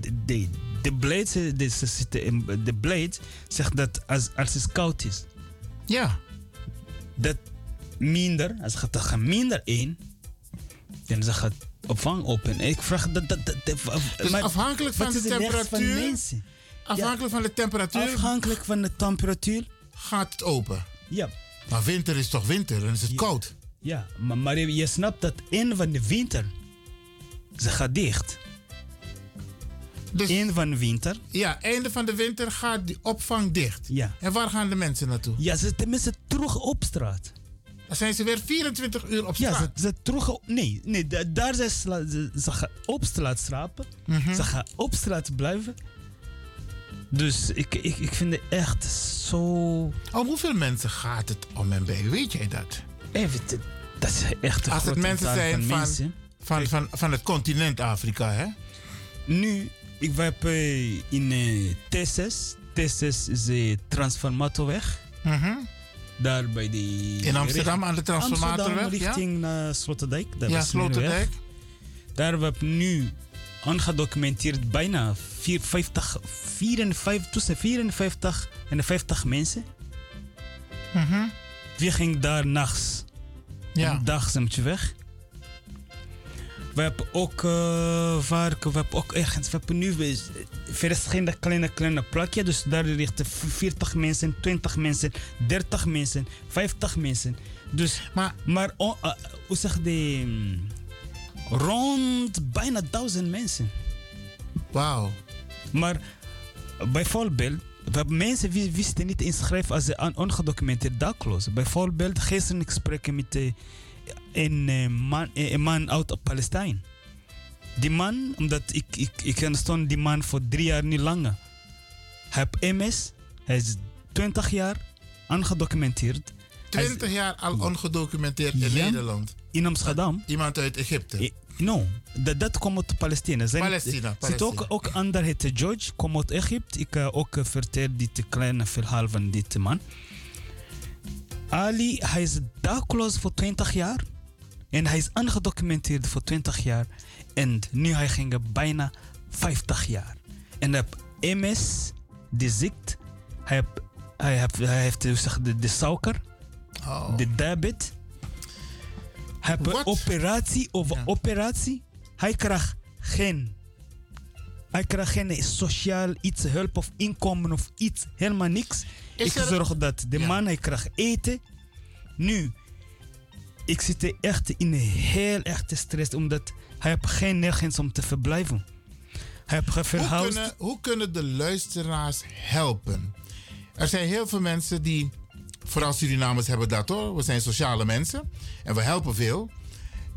de, de, de blade, de, in- de blade zegt dat als, als het koud is, Ja. dat minder, als het gaat minder één, dan zeg het opvang open. En ik vraag dat. dat, Dus maar afhankelijk van de van temperatuur. Afhankelijk van de temperatuur Afhankelijk van de temperatuur. gaat het open. Ja, Maar winter is toch winter, dan is het koud. ja maar, maar je- snapt dat in van de winter, ze gaat dicht. Dus van de winter, ja, einde van de winter gaat die opvang dicht. ja. En waar gaan de mensen naartoe? Ja, ze tenminste terug op straat. Dan zijn ze weer 24 uur op Ja, straat. ze, ze terug op... Nee, nee da- daar zijn ze, ze gaan op straat slapen. Mhm. Ze gaan op straat blijven. Dus ik, ik, ik vind het echt zo... Om hoeveel mensen gaat het om en bij? Weet jij dat? Even, dat is echt een Als het mensen zijn van, mensen. van, van, van het continent Afrika, hè? Nu, ik heb eh, in eh, T6. T6 is de Transformatorweg. Mhm. Daar bij die... In Amsterdam aan de Amsterdam Transformatorweg, ja? richting naar Sloterdijk. Daar Ja. Sloterdijk. Daar hebben we nu aangedocumenteerd bijna 54, 54, tussen 54 en 50 mensen. Mhm. Wie ging daar nachts? Ja. En dag zijn we weg. We hebben ook uh, varken, we hebben ook ergens, we hebben nu eh, verschillende kleine, kleine plakjes. Dus daar richten 40 mensen, 20 mensen, 30 mensen, 50 mensen. Dus, Maar maar oh, uh, hoe zeg je, mm, rond bijna 1000 mensen. wauw. Maar bijvoorbeeld, mensen wisten niet inschrijven als een ongedocumenteerd dakloos. Bijvoorbeeld gisteren ik spreek met eh, een, eh, man, eh, een man uit Palestijn. Die man, omdat ik, ik, ik stond die man voor drie jaar niet langer. Hij heeft MS, hij is 20 jaar, ongedocumenteerd. Hij is 20 jaar al ongedocumenteerd in Ja. Nederland. In Amsterdam. Iemand uit Egypte. Eh, No, dat, dat komt uit Palestina. Zijn, Palestina, Zit ook, ook ander heet George, komt uit Egypte. Ik uh, ook vertel dit kleine verhaal van dit man. Ali, hij is dakloos voor 20 jaar. En hij is aangedocumenteerd voor 20 jaar. En nu hij ging bijna 50 jaar. En hij heeft MS, de ziekte. Hij heeft, hij heeft, je, de, de suiker, Oh. de diabetes. Een Wat? operatie over Ja. operatie. Hij krijgt geen. Hij krijgt geen sociaal iets, hulp of inkomen of iets, helemaal niks. Is ik er- zorg dat de Ja. man hij krijgt eten. Nu, ik zit echt in een heel echte stress, omdat hij heeft geen nergens om te verblijven. Hij heeft Hoe kunnen, hoe kunnen de luisteraars helpen? Er zijn heel veel mensen die, vooral Surinamers hebben dat hoor. We zijn sociale mensen en we helpen veel.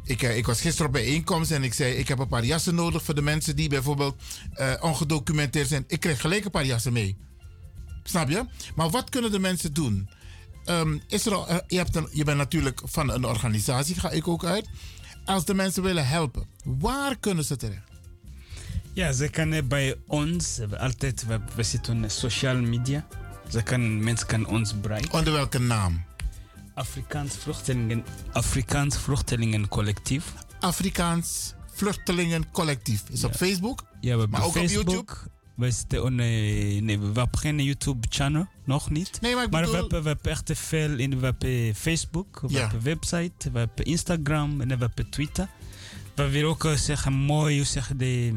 Ik, eh, ik was gisteren op bijeenkomst en ik zei: Ik heb een paar jassen nodig voor de mensen die bijvoorbeeld eh, ongedocumenteerd zijn. Ik kreeg gelijk een paar jassen mee. Snap je? Maar wat kunnen de mensen doen? Is er al, je, hebt je bent natuurlijk van een organisatie, ga ik ook uit. Als de mensen willen helpen, waar kunnen ze terecht? Ja, ze kunnen bij ons, altijd, we, we zitten op social media. Ze kan, mensen kunnen ons bereiken. Onder welke naam? Afrikaans Vluchtelingen, Afrikaans Vluchtelingencollectief. Afrikaans Vluchtelingencollectief. Is op Facebook. Ja, we hebben Maar ook op Facebook. We zitten op, nee, nee, we hebben geen YouTube-channel, nog niet. Nee, maar ik Maar we hebben, we hebben echt veel in we hebben Facebook, we Ja. hebben website, we hebben Instagram en we hebben Twitter. We willen ook eh, zeggen, mooi, hoe zeg je, de,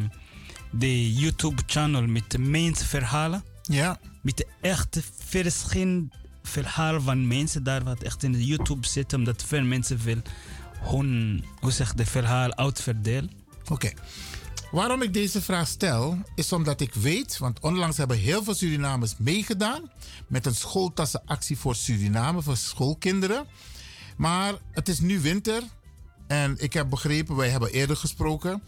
de YouTube-channel met de meeste verhalen. Ja, met de echte verschillende verhalen van mensen daar wat echt in YouTube zit, omdat veel mensen wil hun, hoe zeg de verhaal uitverdelen. oké. Waarom ik deze vraag stel, is omdat ik weet, want onlangs hebben heel veel Surinamers meegedaan met een schooltassenactie voor Suriname, voor schoolkinderen. Maar het is nu winter en ik heb begrepen, wij hebben eerder gesproken,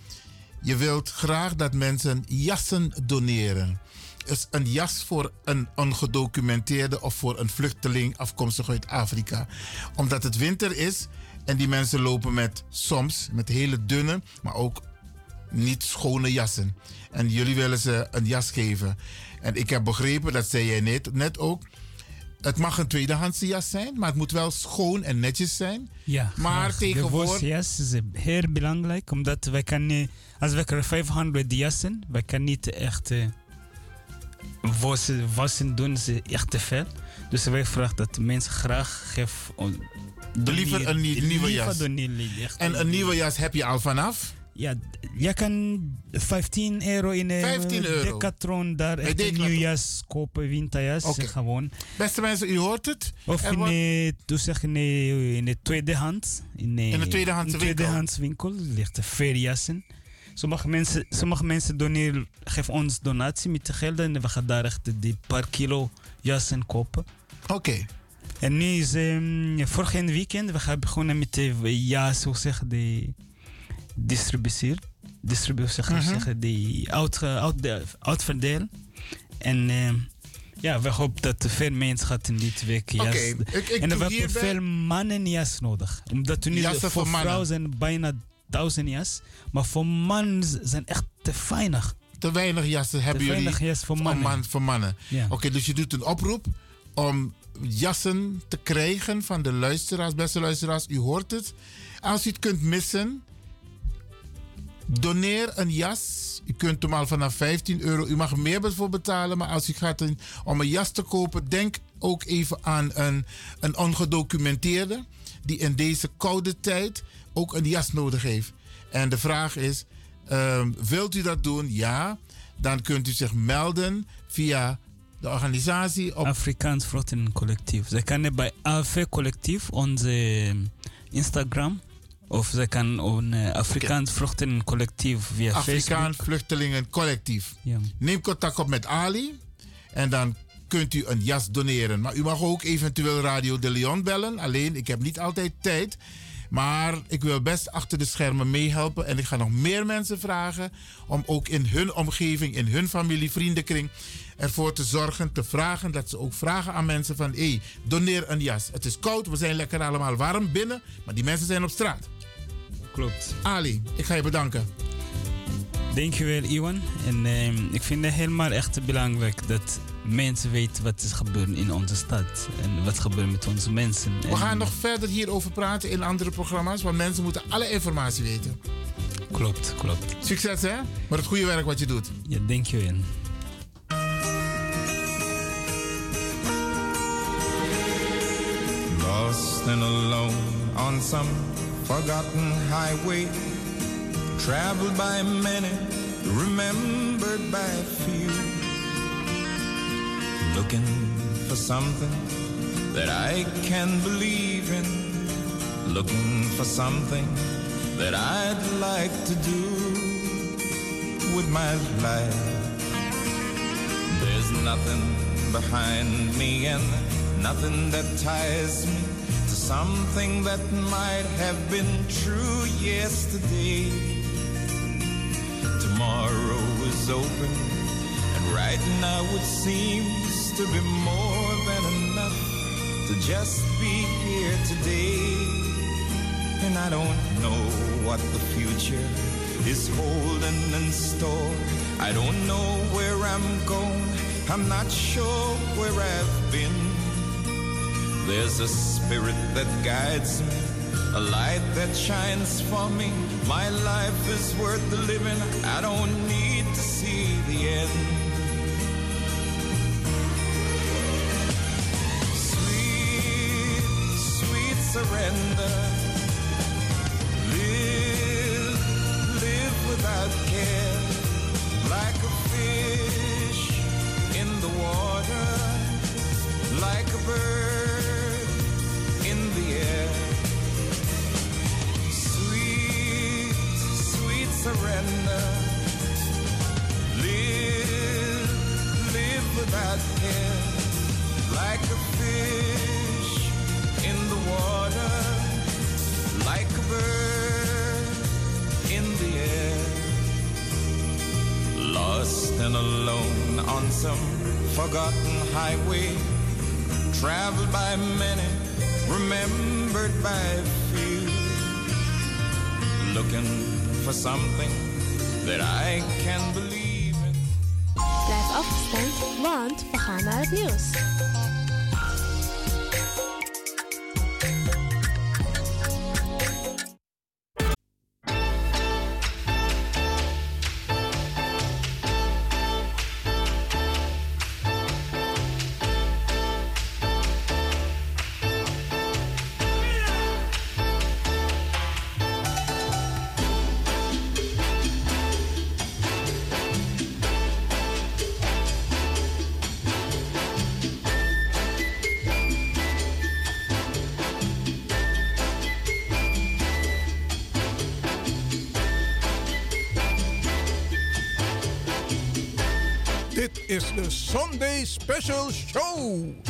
je wilt graag dat mensen jassen doneren. Dus een jas voor een ongedocumenteerde of voor een vluchteling afkomstig uit Afrika. Omdat het winter is en die mensen lopen met soms met hele dunne, maar ook niet schone jassen. En jullie willen ze een jas geven. En ik heb begrepen, dat zei jij net, net ook. Het mag een tweedehandse jas zijn, maar het moet wel schoon en netjes zijn. Ja, Maar tegenwoordig- De jas is heel belangrijk, omdat wij kan niet, als we krijgen 500 jassen, wij kan niet echt eh, wassen, wassen doen, ze echt te veel. Dus wij vragen dat de mensen graag geven. Liever een nie- nieuwe jas. Echt En een nieuwe jas heb je al vanaf. Ja, je kan 15 euro in een 15 euro. Decathlon daar echt een Decathlon. nieuwe jas kopen, winterjas, gewoon. Beste mensen, u hoort het. Of Er in een, hoe zeg je, in een- in een tweedehands. In een, In een winkel. tweedehands winkel ligt er veel jassen. Sommige mensen, sommige mensen doneren, geven ons donatie met de gelden en we gaan daar echt die paar kilo jassen kopen. Oké. En nu is um, vorig weekend, we gaan begonnen met de jas, hoe zeg je, de distributie. Distributie, zeg, Mhm. die uit, de- uitverdelen. En ehm, ja, we hopen dat er veel mensen gaat in dit week jas. En we hebben veel mannen jas nodig. Omdat we nu voor vrouwen zijn bijna duizend jas. Maar voor mannen zijn echt te weinig. Te weinig jassen Te hebben jullie weinig jas voor mannen. man- voor mannen. Ja. Oké, dus je doet een oproep om jassen te krijgen van de luisteraars, beste luisteraars. U hoort het. Als u het kunt missen, doneer een jas. U kunt hem al vanaf 15 euro. U mag meer voor betalen, maar als u gaat om een jas te kopen, denk ook even aan een, een ongedocumenteerde die in deze koude tijd ook een jas nodig heeft. En de vraag is, ehm, wilt u dat doen? Ja. Dan kunt u zich melden via de organisatie op Afrikaans Vluchtelingen Collectief. Ze kunnen bij AV Collectief, onze ehm, Instagram. Of ze kan op uh, Afrikaans Vluchtelingen Collectief via Afrikaan Facebook. Vluchtelingen Collectief. Ja. Neem contact op met Ali en dan kunt u een jas doneren. Maar u mag ook eventueel Radio de Leon bellen. Alleen, ik heb niet altijd tijd. Maar ik wil best achter de schermen meehelpen. En ik ga nog meer mensen vragen om ook in hun omgeving, in hun familie, vriendenkring ervoor te zorgen, te vragen dat ze ook vragen aan mensen van hé, hey, doneer een jas. Het is koud, we zijn lekker allemaal warm binnen, maar die mensen zijn op straat. Klopt. Ali, ik ga je bedanken. Dankjewel, Iwan. En ehm, ik vind het helemaal echt belangrijk dat mensen weten wat is gebeurd in onze stad. En wat gebeurt met onze mensen. We En- gaan nog verder hierover praten in andere programma's, want mensen moeten alle informatie weten. Klopt, klopt. Succes hè, met het goede werk wat je doet. Ja, dankjewel. Lost and alone on some forgotten highway, traveled by many, remembered by few. Looking for something that I can believe in, looking for something that I'd like to do with my life. There's nothing behind me and nothing that ties me something that might have been true yesterday. Tomorrow is open, and right now it seems to be more than enough to just be here today. And I don't know what the future is holding in store. I don't know where I'm going. I'm not sure where I've been. There's a spirit that guides me, a light that shines for me. My life is worth the living. I don't need to see the end. Sweet, sweet surrender. Live, live without care, like a fish in the water, like a bird surrender. Live, live without care, like a fish in the water, like a bird in the air. Lost and alone on some forgotten highway, traveled by many, remembered by few. Looking for something that I can believe in. Blijf afgestemd, want we gaan naar het nieuws. Sunday Special Show.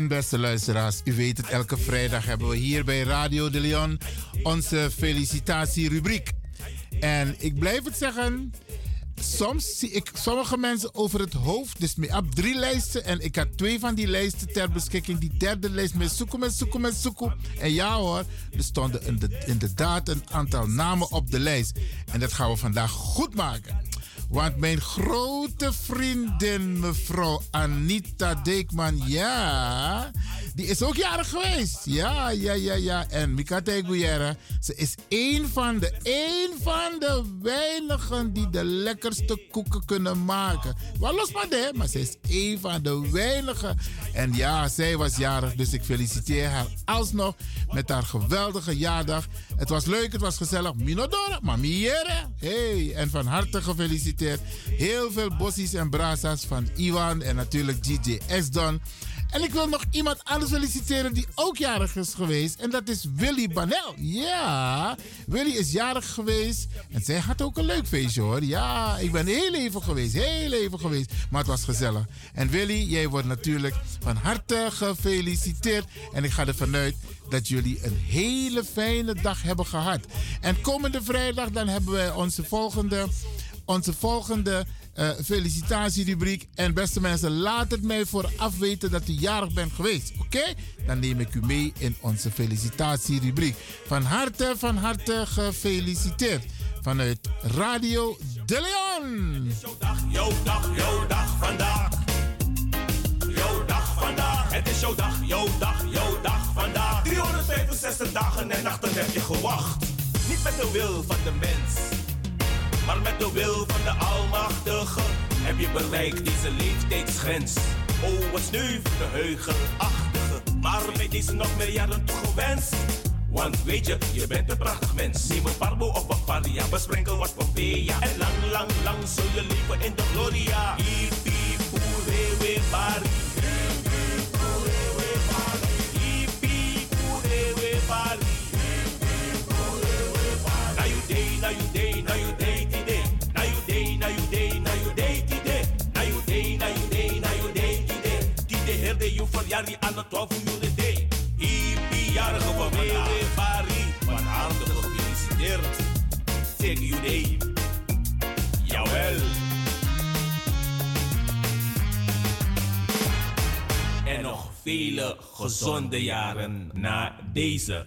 En beste luisteraars, u weet het, elke vrijdag hebben we hier bij Radio de Leon onze felicitatierubriek. En ik blijf het zeggen, soms zie ik sommige mensen over het hoofd. Dus ik heb drie lijsten en ik had twee van die lijsten ter beschikking. Die derde lijst met zoeken, met zoeken, met zoeken. En ja hoor, er stonden inderdaad een aantal namen op de lijst. En dat gaan we vandaag goed maken. Want mijn grote vriendin, mevrouw Anita Deekman, ja, die is ook jarig geweest. Ja, ja, ja, ja. En Mika Teguiera, ze is één van de, één van de weinigen die de lekkerste koeken kunnen maken. Wel los maar de, maar ze is één van de weinigen. En ja, zij was jarig, dus ik feliciteer haar alsnog met haar geweldige jaardag. Het was leuk, het was gezellig. Minodora, mamiere. Hey, en van harte gefeliciteerd. Heel veel bossies en brasa's van Iwan en natuurlijk DJ Esdon. En ik wil nog iemand anders feliciteren die ook jarig is geweest. En dat is Willy Banel. Ja, Willy is jarig geweest. En zij had ook een leuk feestje hoor. Ja, ik ben heel even geweest. Heel even geweest. Maar het was gezellig. En Willy, jij wordt natuurlijk van harte gefeliciteerd. En ik ga ervan uit dat jullie een hele fijne dag hebben gehad. En komende vrijdag dan hebben wij onze volgende, onze volgende uh, felicitatierubriek. En beste mensen, laat het mij vooraf weten dat u jarig bent geweest. Oké? Dan neem ik u mee in onze felicitatierubriek. Van harte, van harte gefeliciteerd. Vanuit Radio De Leon. Jouw dag, jouw dag, jouw dag vandaag. Jouw dag vandaag. Het is jouw dag, jouw dag, jouw dag vandaag. 365 dagen en nachten heb je gewacht. Niet met de wil van de mens maar met de wil van de Almachtige heb je bereikt deze leeftijdsgrens. Oh, wat sneu voor de heugelachtige. Maar met deze nog meer jaren toegewenst. Want weet je, je bent een prachtig mens. Neem een parbo of een paria, besprenkel wat Pompeia. En lang, lang, lang zul je leven in de gloria. Hippie, poe, we, bari. Jari aan de 12 miljoen day. Hippie, jarige van Wewe Bari. Van harte gefeliciteerd. Zeg day. Jawel. En nog vele gezonde jaren na deze.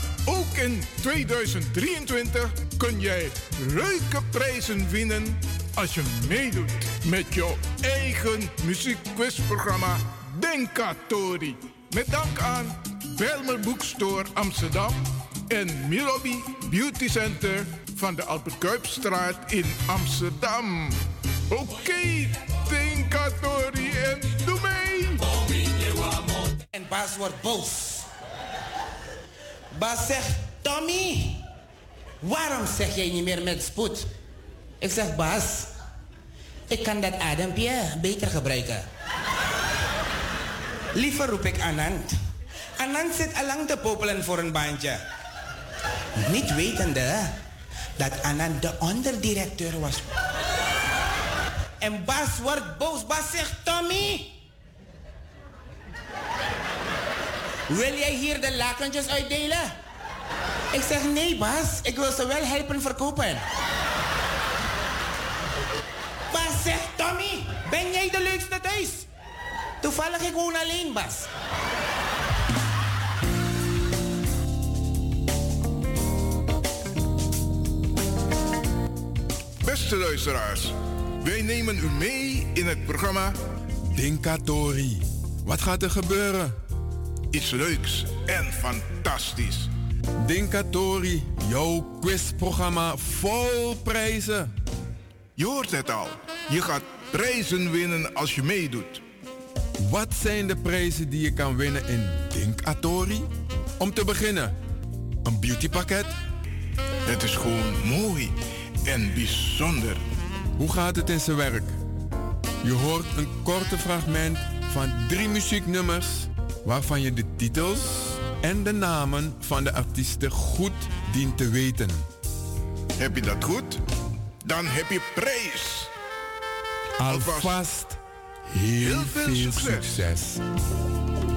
Ook in 2023 kun jij leuke prijzen winnen als je meedoet met jouw eigen muziekquizprogramma Denkatori. Met dank aan Belmer Boekstore Amsterdam en Milobi Beauty Center van de Albert Kuipstraat in Amsterdam. Oké, okay, en doe mee! En Bas wordt. Bas zegt, Tommy, waarom zeg jij niet meer met spoed? Ik zeg, Bas, ik kan dat adempje beter gebruiken. Liever roep ik Anand. Anand zit allang te popelen voor een baantje. Niet wetende dat Anand de onderdirecteur was. En Bas wordt boos. Bas zegt, Tommy... Wil jij hier de lakentjes uitdelen? Ik zeg, nee Bas, ik wil ze wel helpen verkopen. Bas zegt, Tommy, ben jij de leukste thuis? Toevallig ik woon alleen, Bas. Beste luisteraars, Wij nemen u mee in het programma Dinkatori. Wat gaat er gebeuren? Iets leuks en fantastisch. Dinkatori, jouw quizprogramma vol prijzen. Je hoort het al. Je gaat prijzen winnen als je meedoet. Wat zijn de prijzen die je kan winnen in Dinkatori? Om te beginnen, een beautypakket. Het is gewoon mooi en bijzonder. Hoe gaat het in zijn werk? Je hoort een korte fragment van drie muzieknummers waarvan je de titels en de namen van de artiesten goed dient te weten. Heb je dat goed? Dan heb je prijs. Alvast heel, heel veel, veel succes. succes.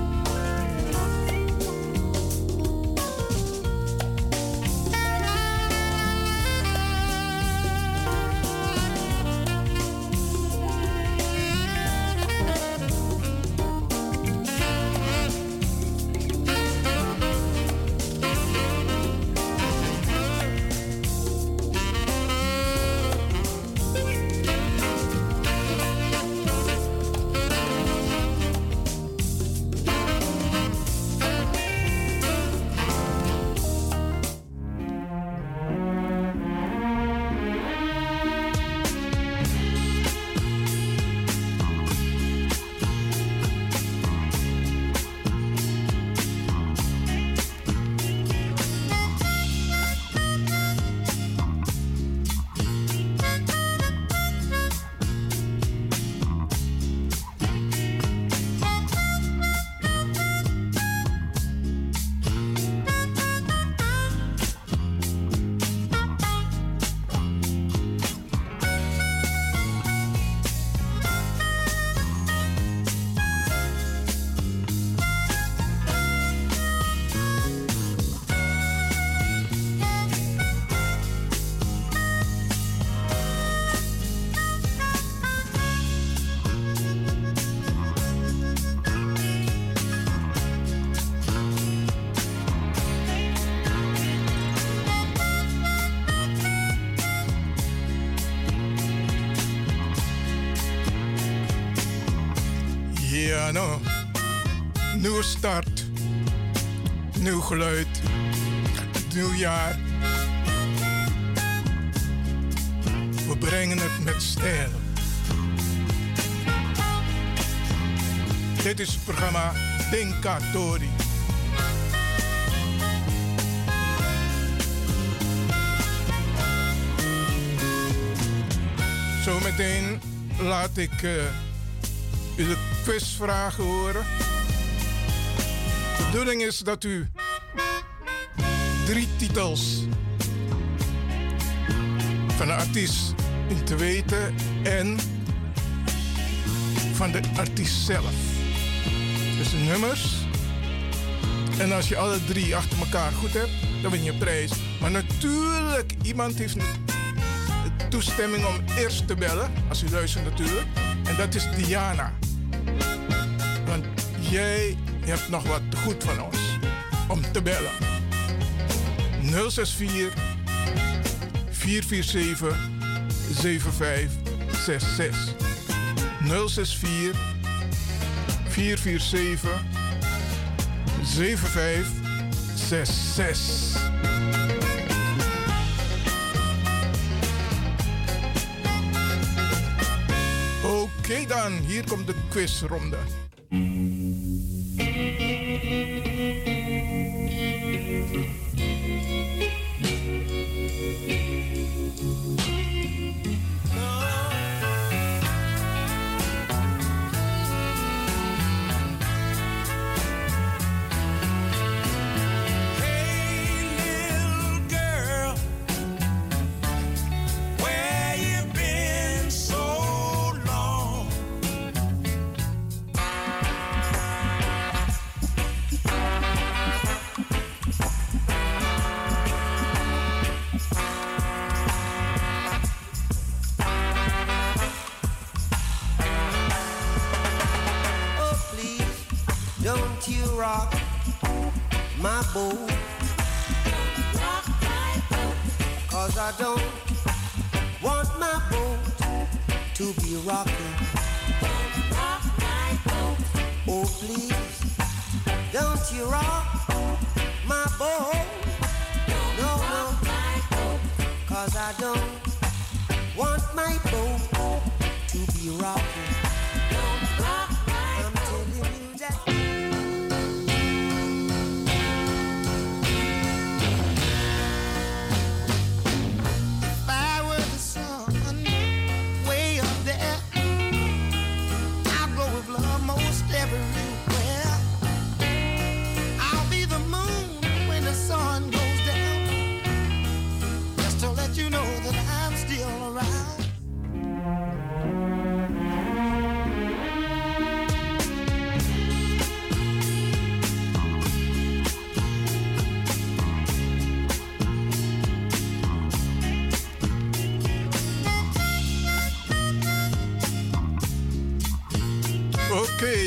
Nou. Nieuwe start. Nieuw geluid. Nieuw jaar. We brengen het met stijl. Dit is programma Dinkatori. Zometeen laat ik eh, quizvragen horen. De bedoeling is dat u drie titels van de artiest dient te weten en van de artiest zelf. Dus de nummers. En als je alle drie achter elkaar goed hebt, dan win je prijs. Maar natuurlijk, iemand heeft toestemming om eerst te bellen. Als u luistert natuurlijk. En dat is Diana. Jij hebt nog wat goed van ons om te bellen. 064 447 7566. 064 447 7566. Oké dan, hier komt de quizronde.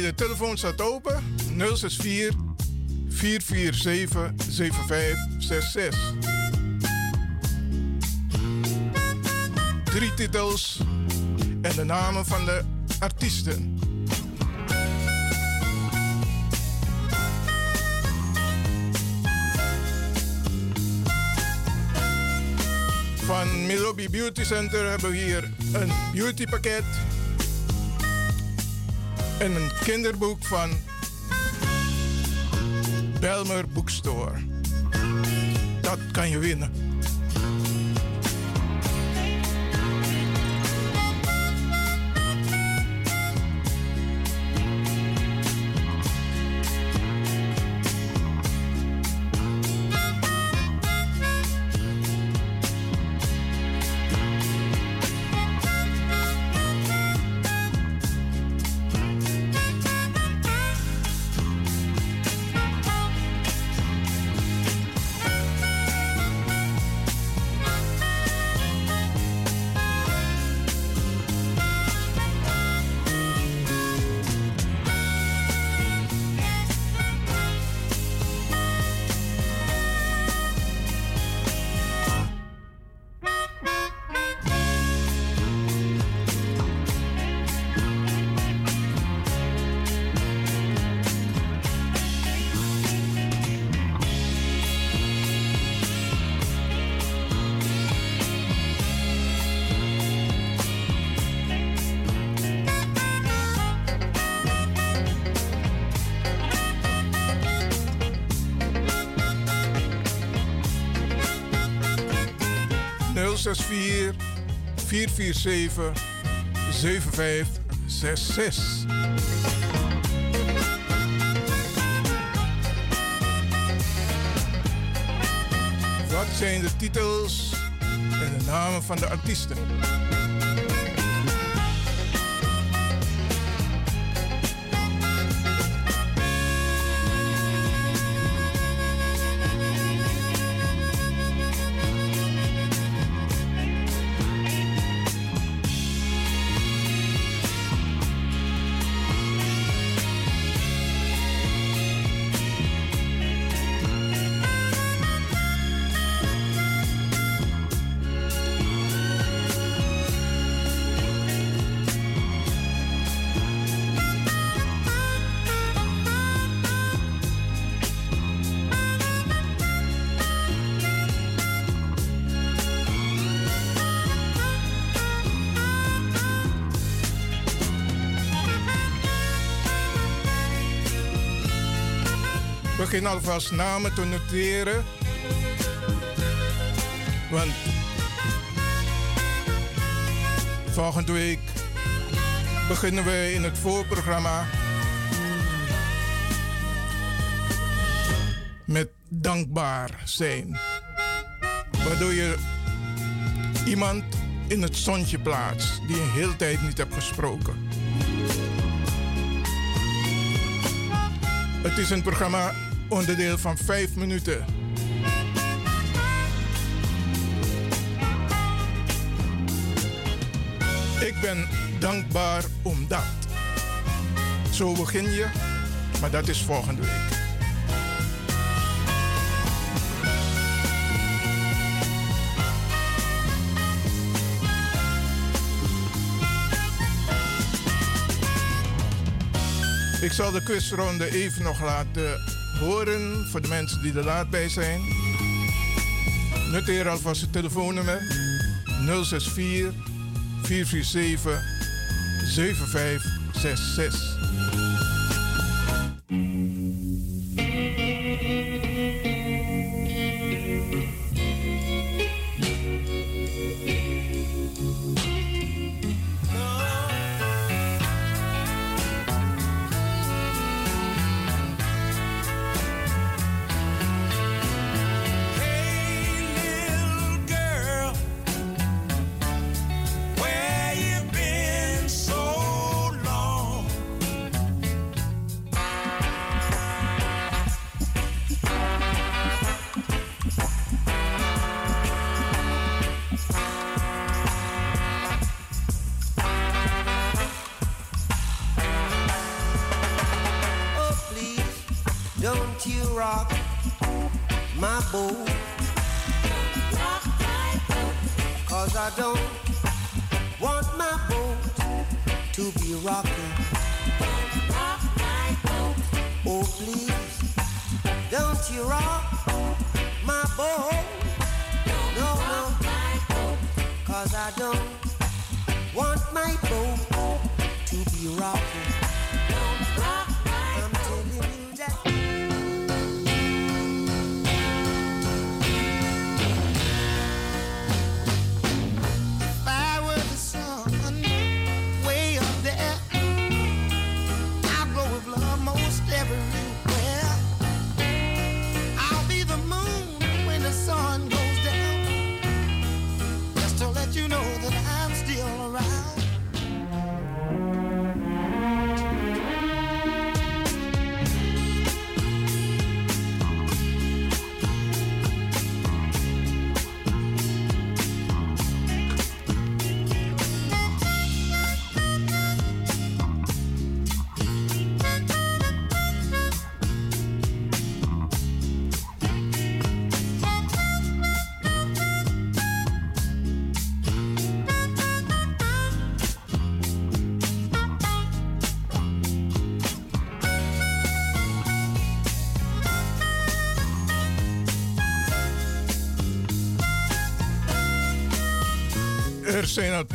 De telefoon staat open. 064 447 7566. Drie titels en de namen van de artiesten. Van Milobi Beauty Center hebben we hier een beautypakket en een kinderboek van Belmer Bookstore. Dat kan je winnen. 447 7566. Wat zijn de titels en de namen van de artiesten? Begin alvast namen te noteren. Want volgende week beginnen we in het voorprogramma met dankbaar zijn. Waardoor je iemand in het zonnetje plaatst die je een hele tijd niet hebt gesproken. Het is een programma onderdeel van 5 minuten. Ik ben dankbaar om dat. Zo begin je, maar dat is volgende week. Ik zal de quizronde even nog laten horen voor de mensen die er laat bij zijn. Noteer alvast het telefoonnummer 064 447 7566.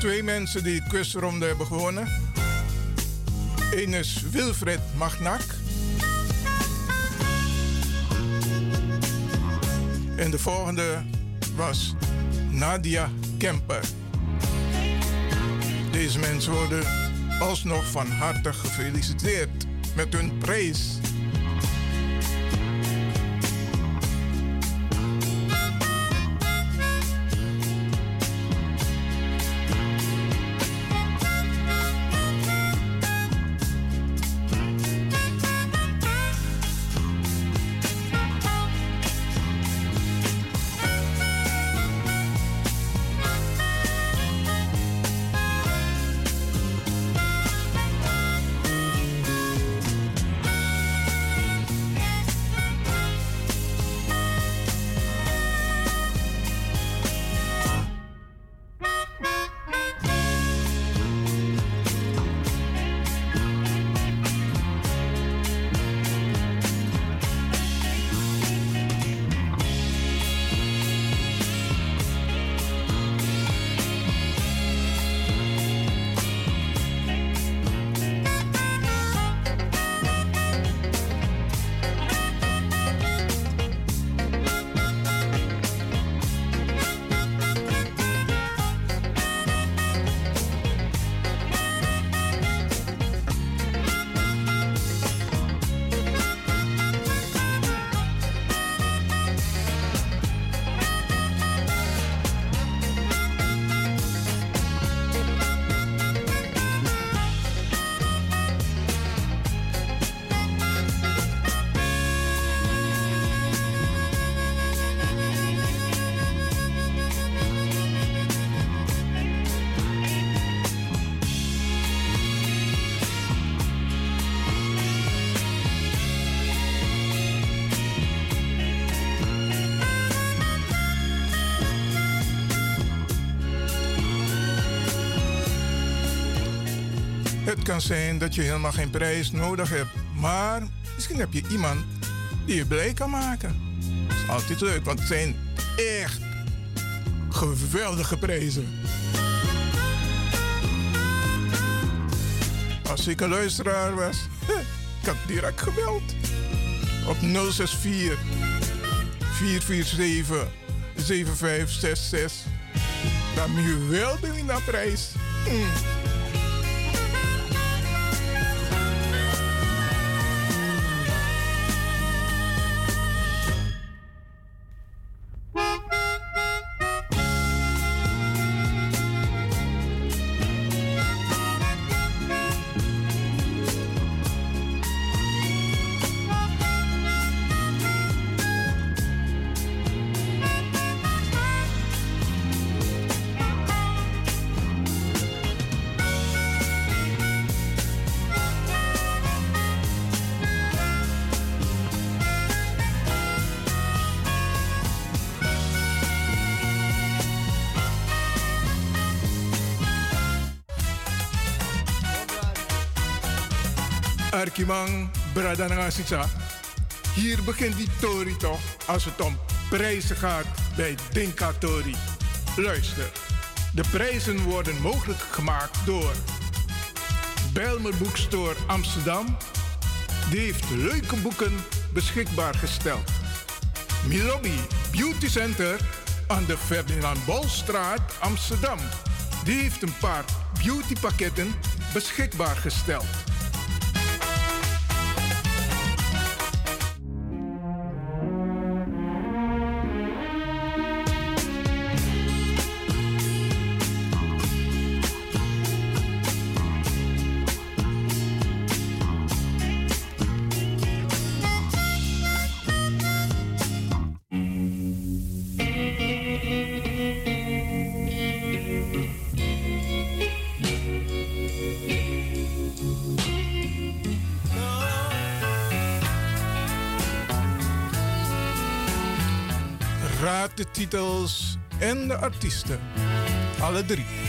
twee mensen die de quizronde hebben gewonnen. Eén is Wilfred Magnak. En de volgende was Nadia Kemper. Deze mensen worden alsnog van harte gefeliciteerd met hun prijs. Kan zijn dat je helemaal geen prijs nodig hebt, maar misschien heb je iemand die je blij kan maken. Dat is altijd leuk, want het zijn echt geweldige prijzen. Als ik een luisteraar was, *laughs* ik had direct gebeld. Op 064 447 7566. Dan ben je wel doen naar prijs. Mm. Arkimang Bradanangasisa. Hier begint die Tori toch als het om prijzen gaat bij Dinka Tori. Luister, de prijzen worden mogelijk gemaakt door Belmer Boekstore Amsterdam. Die heeft leuke boeken beschikbaar gesteld. Milobi Beauty Center aan de Ferdinand Bolstraat Amsterdam. Die heeft een paar beautypakketten beschikbaar gesteld. De titels en de artiesten. Alle drie.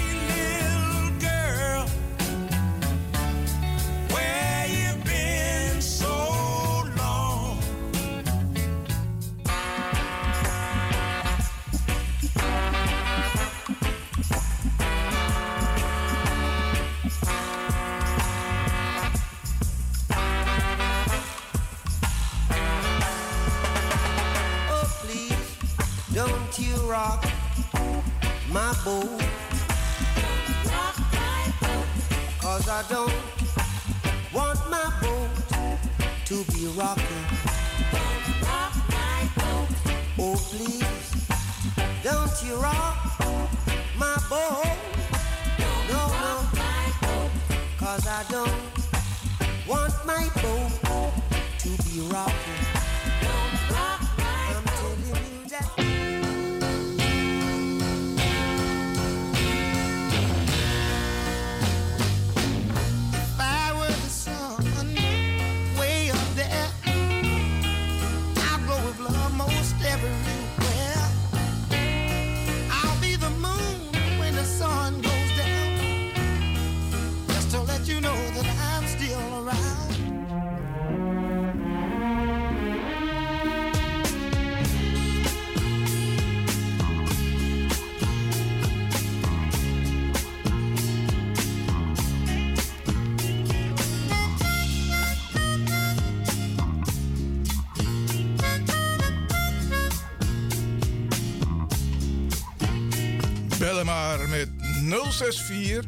064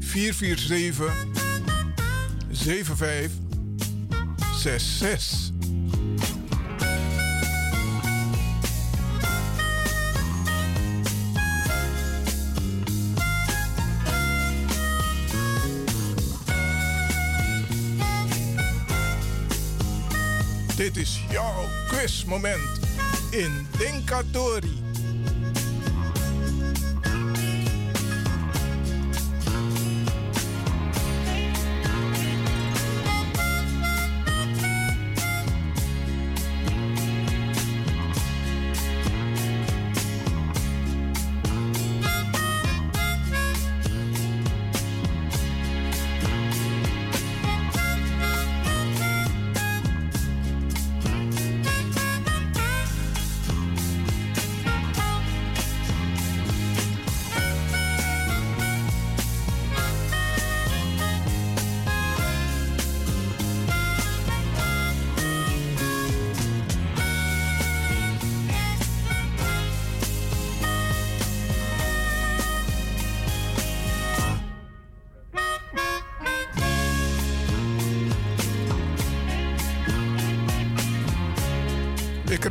447 7566. Dit is jouw quizmoment in Denkatori.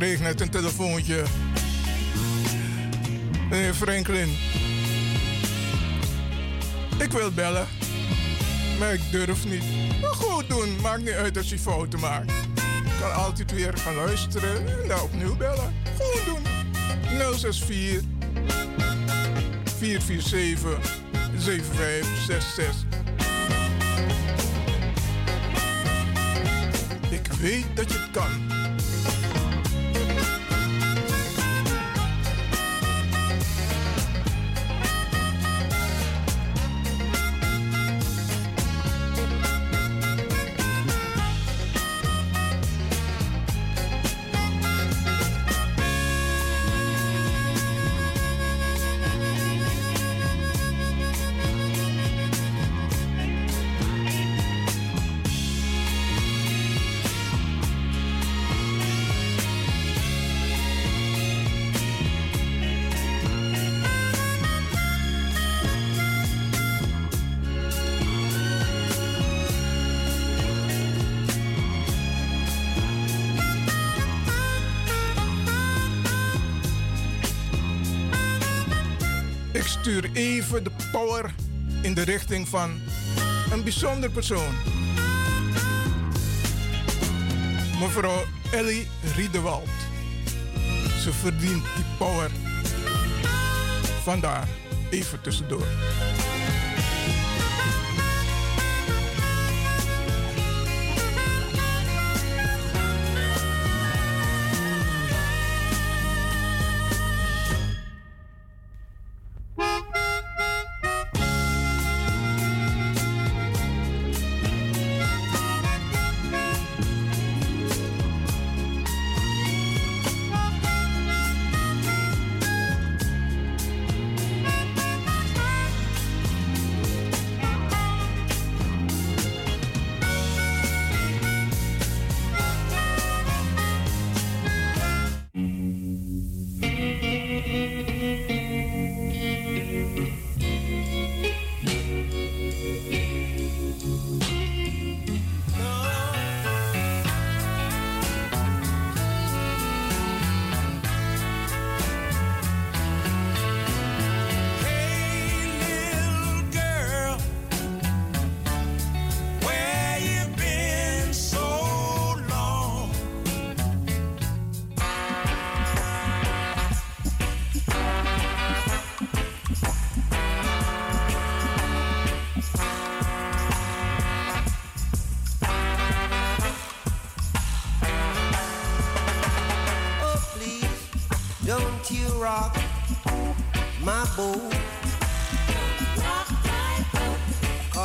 Kreeg een telefoontje. Meneer Franklin. Ik wil bellen. Maar ik durf niet. Maar goed doen. Maakt niet uit als je fouten maakt. Ik kan altijd weer gaan luisteren en dan opnieuw bellen. Gewoon doen. 064 447 7566. Ik weet dat je het kan. Power in de richting van een bijzonder persoon. Mevrouw Ellie Riedewald. Ze verdient die power. Vandaar even tussendoor.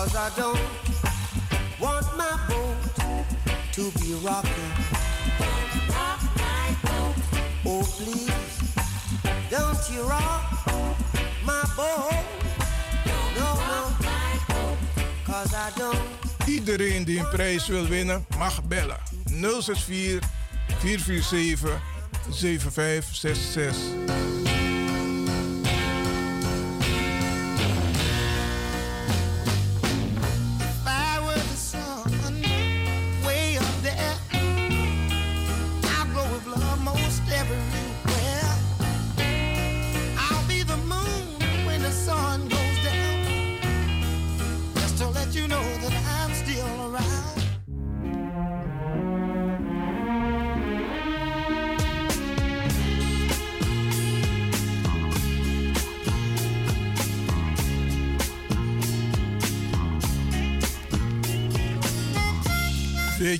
Cause I don't want my boat to be rocking. Oh, please, don't you rock my boat. No, no, cause I don't. Iedereen die een prijs wil winnen, mag bellen. 064 447 7566.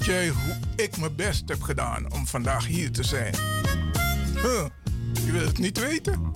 Jij hoe ik mijn best heb gedaan om vandaag hier te zijn? Huh, je wilt het niet weten?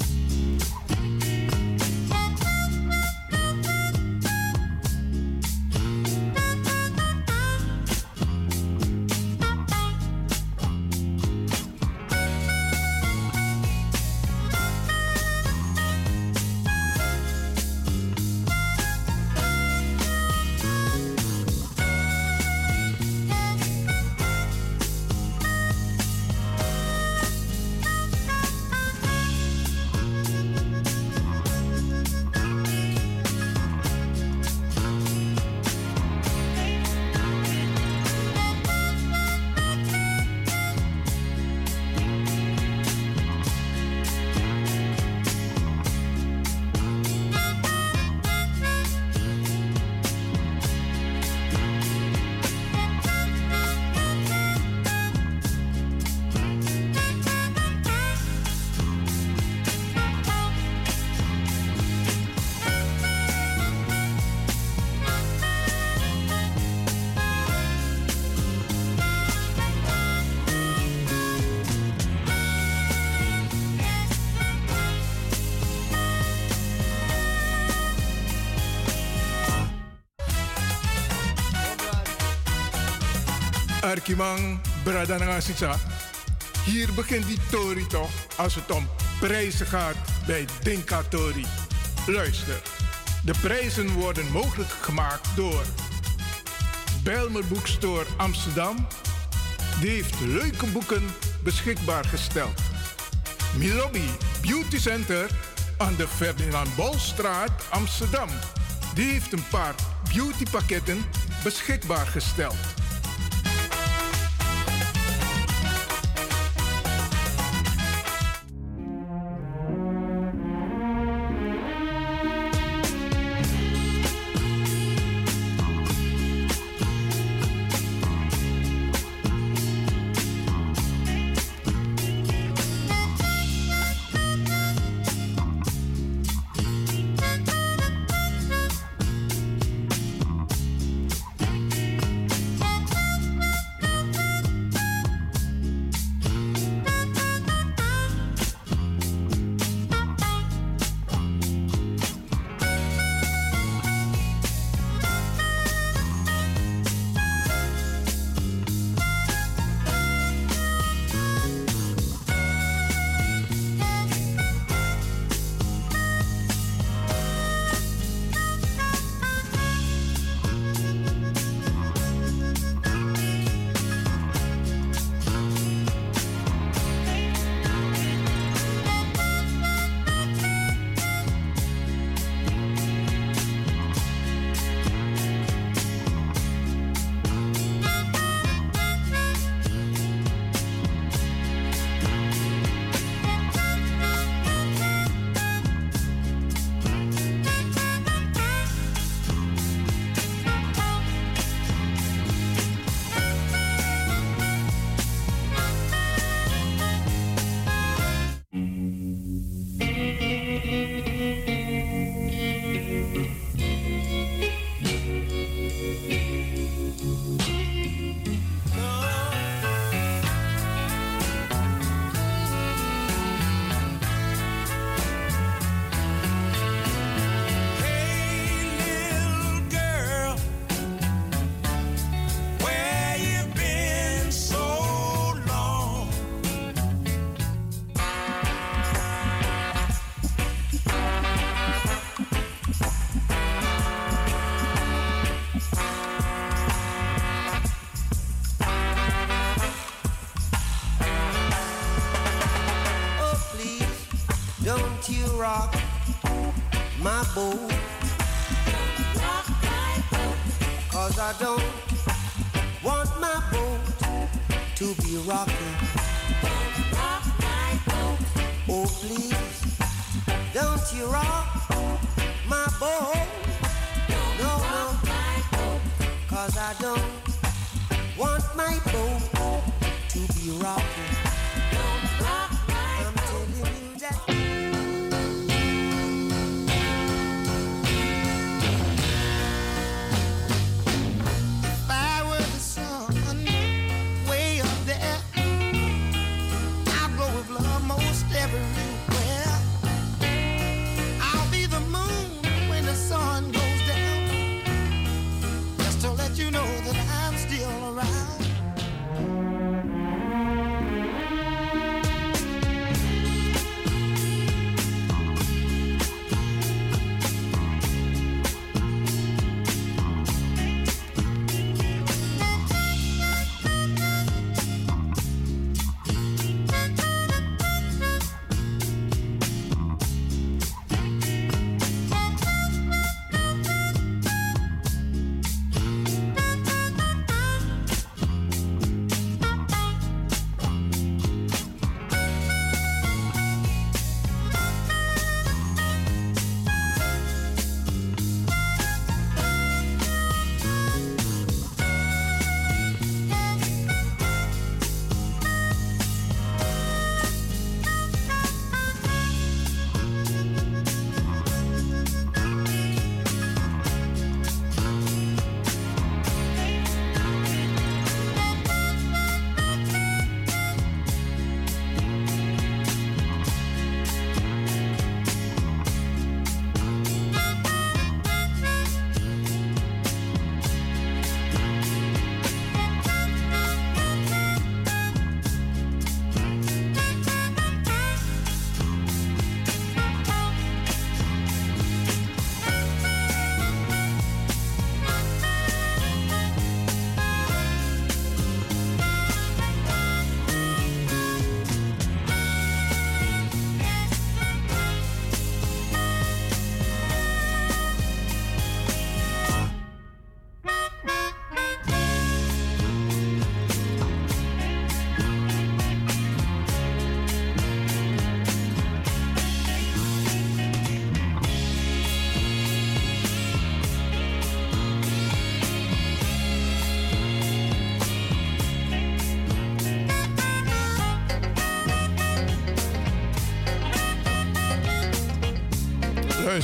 Arkimang Bradanangasisa. Hier begint die Tori toch als het om prijzen gaat bij Dinka Tori. Luister, de prijzen worden mogelijk gemaakt door Belmer Boekstore Amsterdam. Die heeft leuke boeken beschikbaar gesteld. Milobi Beauty Center aan de Ferdinand Bolstraat Amsterdam. Die heeft een paar beautypakketten beschikbaar gesteld.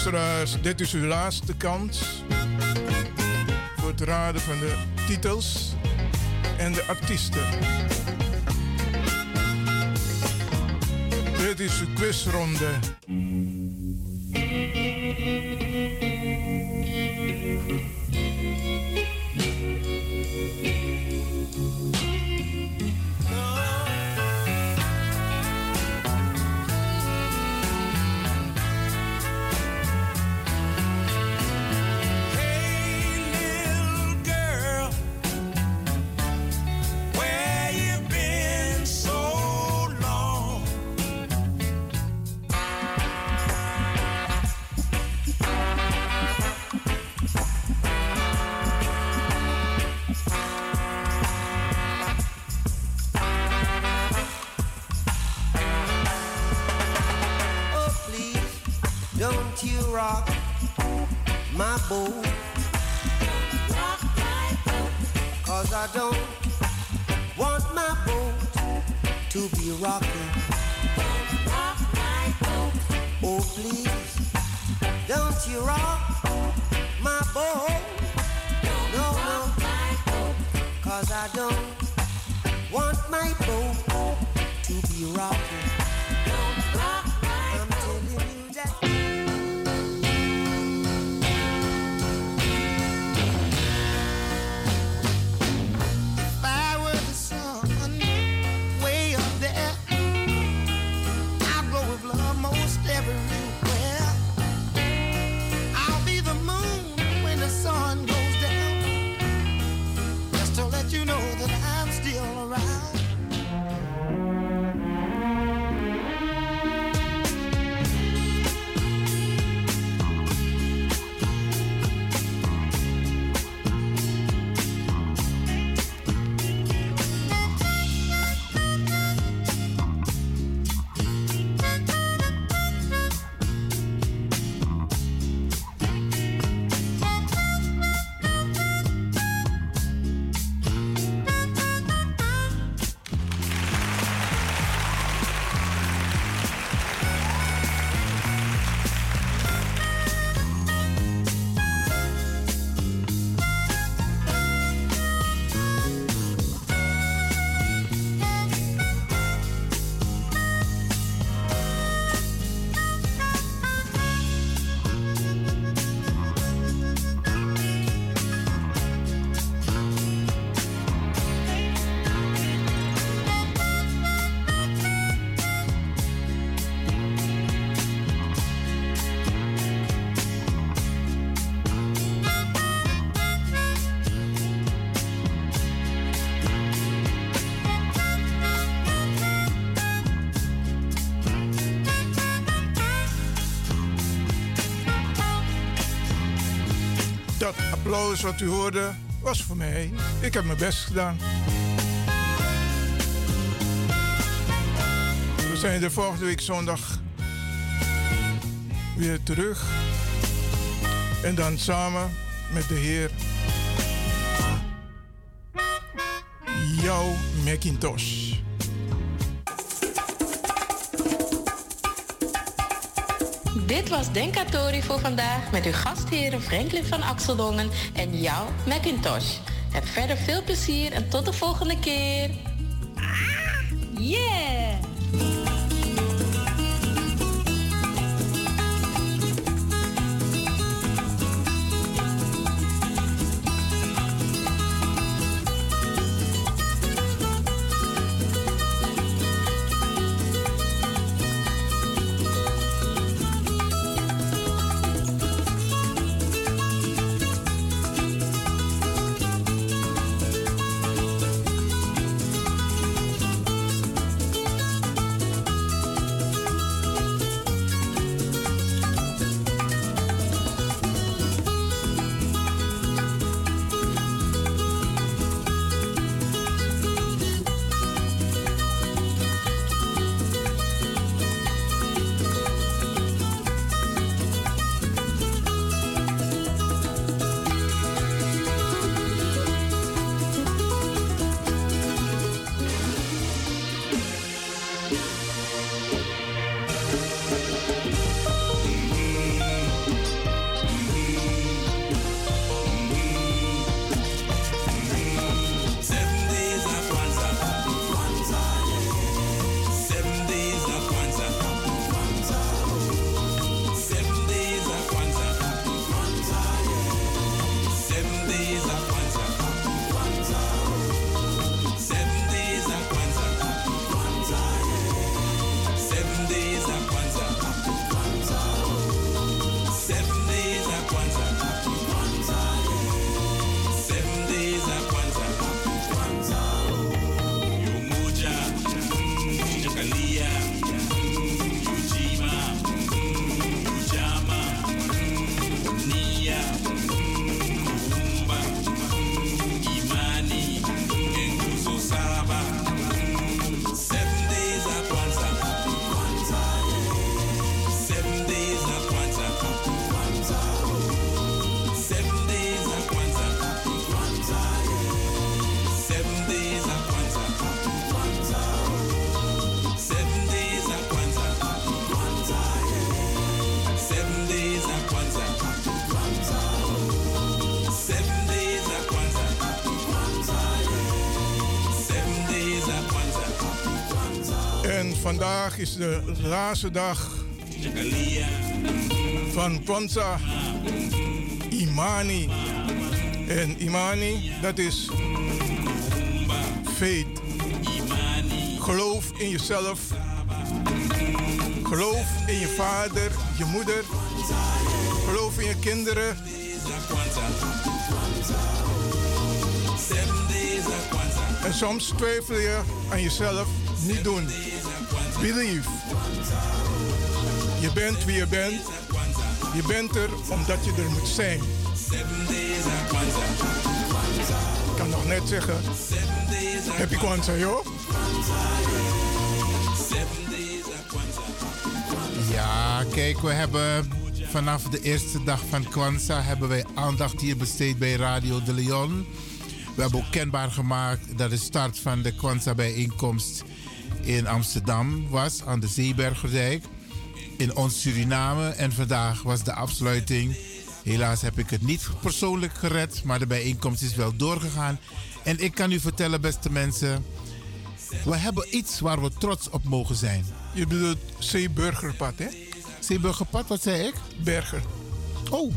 Dit is uw laatste kans voor het raden van de titels en de artiesten. Dit is de quizronde. Applaus wat u hoorde was voor mij. Ik heb mijn best gedaan. We zijn de volgende week zondag weer terug. En dan samen met de Heer. Jouw Macintosh. Was Denkatori voor vandaag met uw gastheren Franklin van Axeldongen en jouw Macintosh. Heb verder veel plezier en tot de volgende keer. Ah, yeah! Is de laatste dag van Kwanzaa Imani. En Imani, dat is faith. Geloof in jezelf. Geloof in je vader, je moeder. Geloof in je kinderen. En soms twijfel je aan jezelf. Niet doen. Believe. Je bent wie je bent. Je bent er omdat je er moet zijn. Ik kan nog net zeggen. Happy Kwanzaa, joh. Ja, kijk, we hebben vanaf de eerste dag van Kwanzaa hebben wij aandacht hier besteed bij Radio de Leon. We hebben ook kenbaar gemaakt dat de start van de Kwanzaa bijeenkomst in Amsterdam was aan de Zeebergerdijk in ons Suriname en vandaag was de afsluiting. Helaas heb ik het niet persoonlijk gered, maar de bijeenkomst is wel doorgegaan. En ik kan u vertellen, beste mensen, we hebben iets waar we trots op mogen zijn. Je bedoelt Zeeburgerpad, hè? Zeeburgerpad, wat zei ik? Berger. Oh.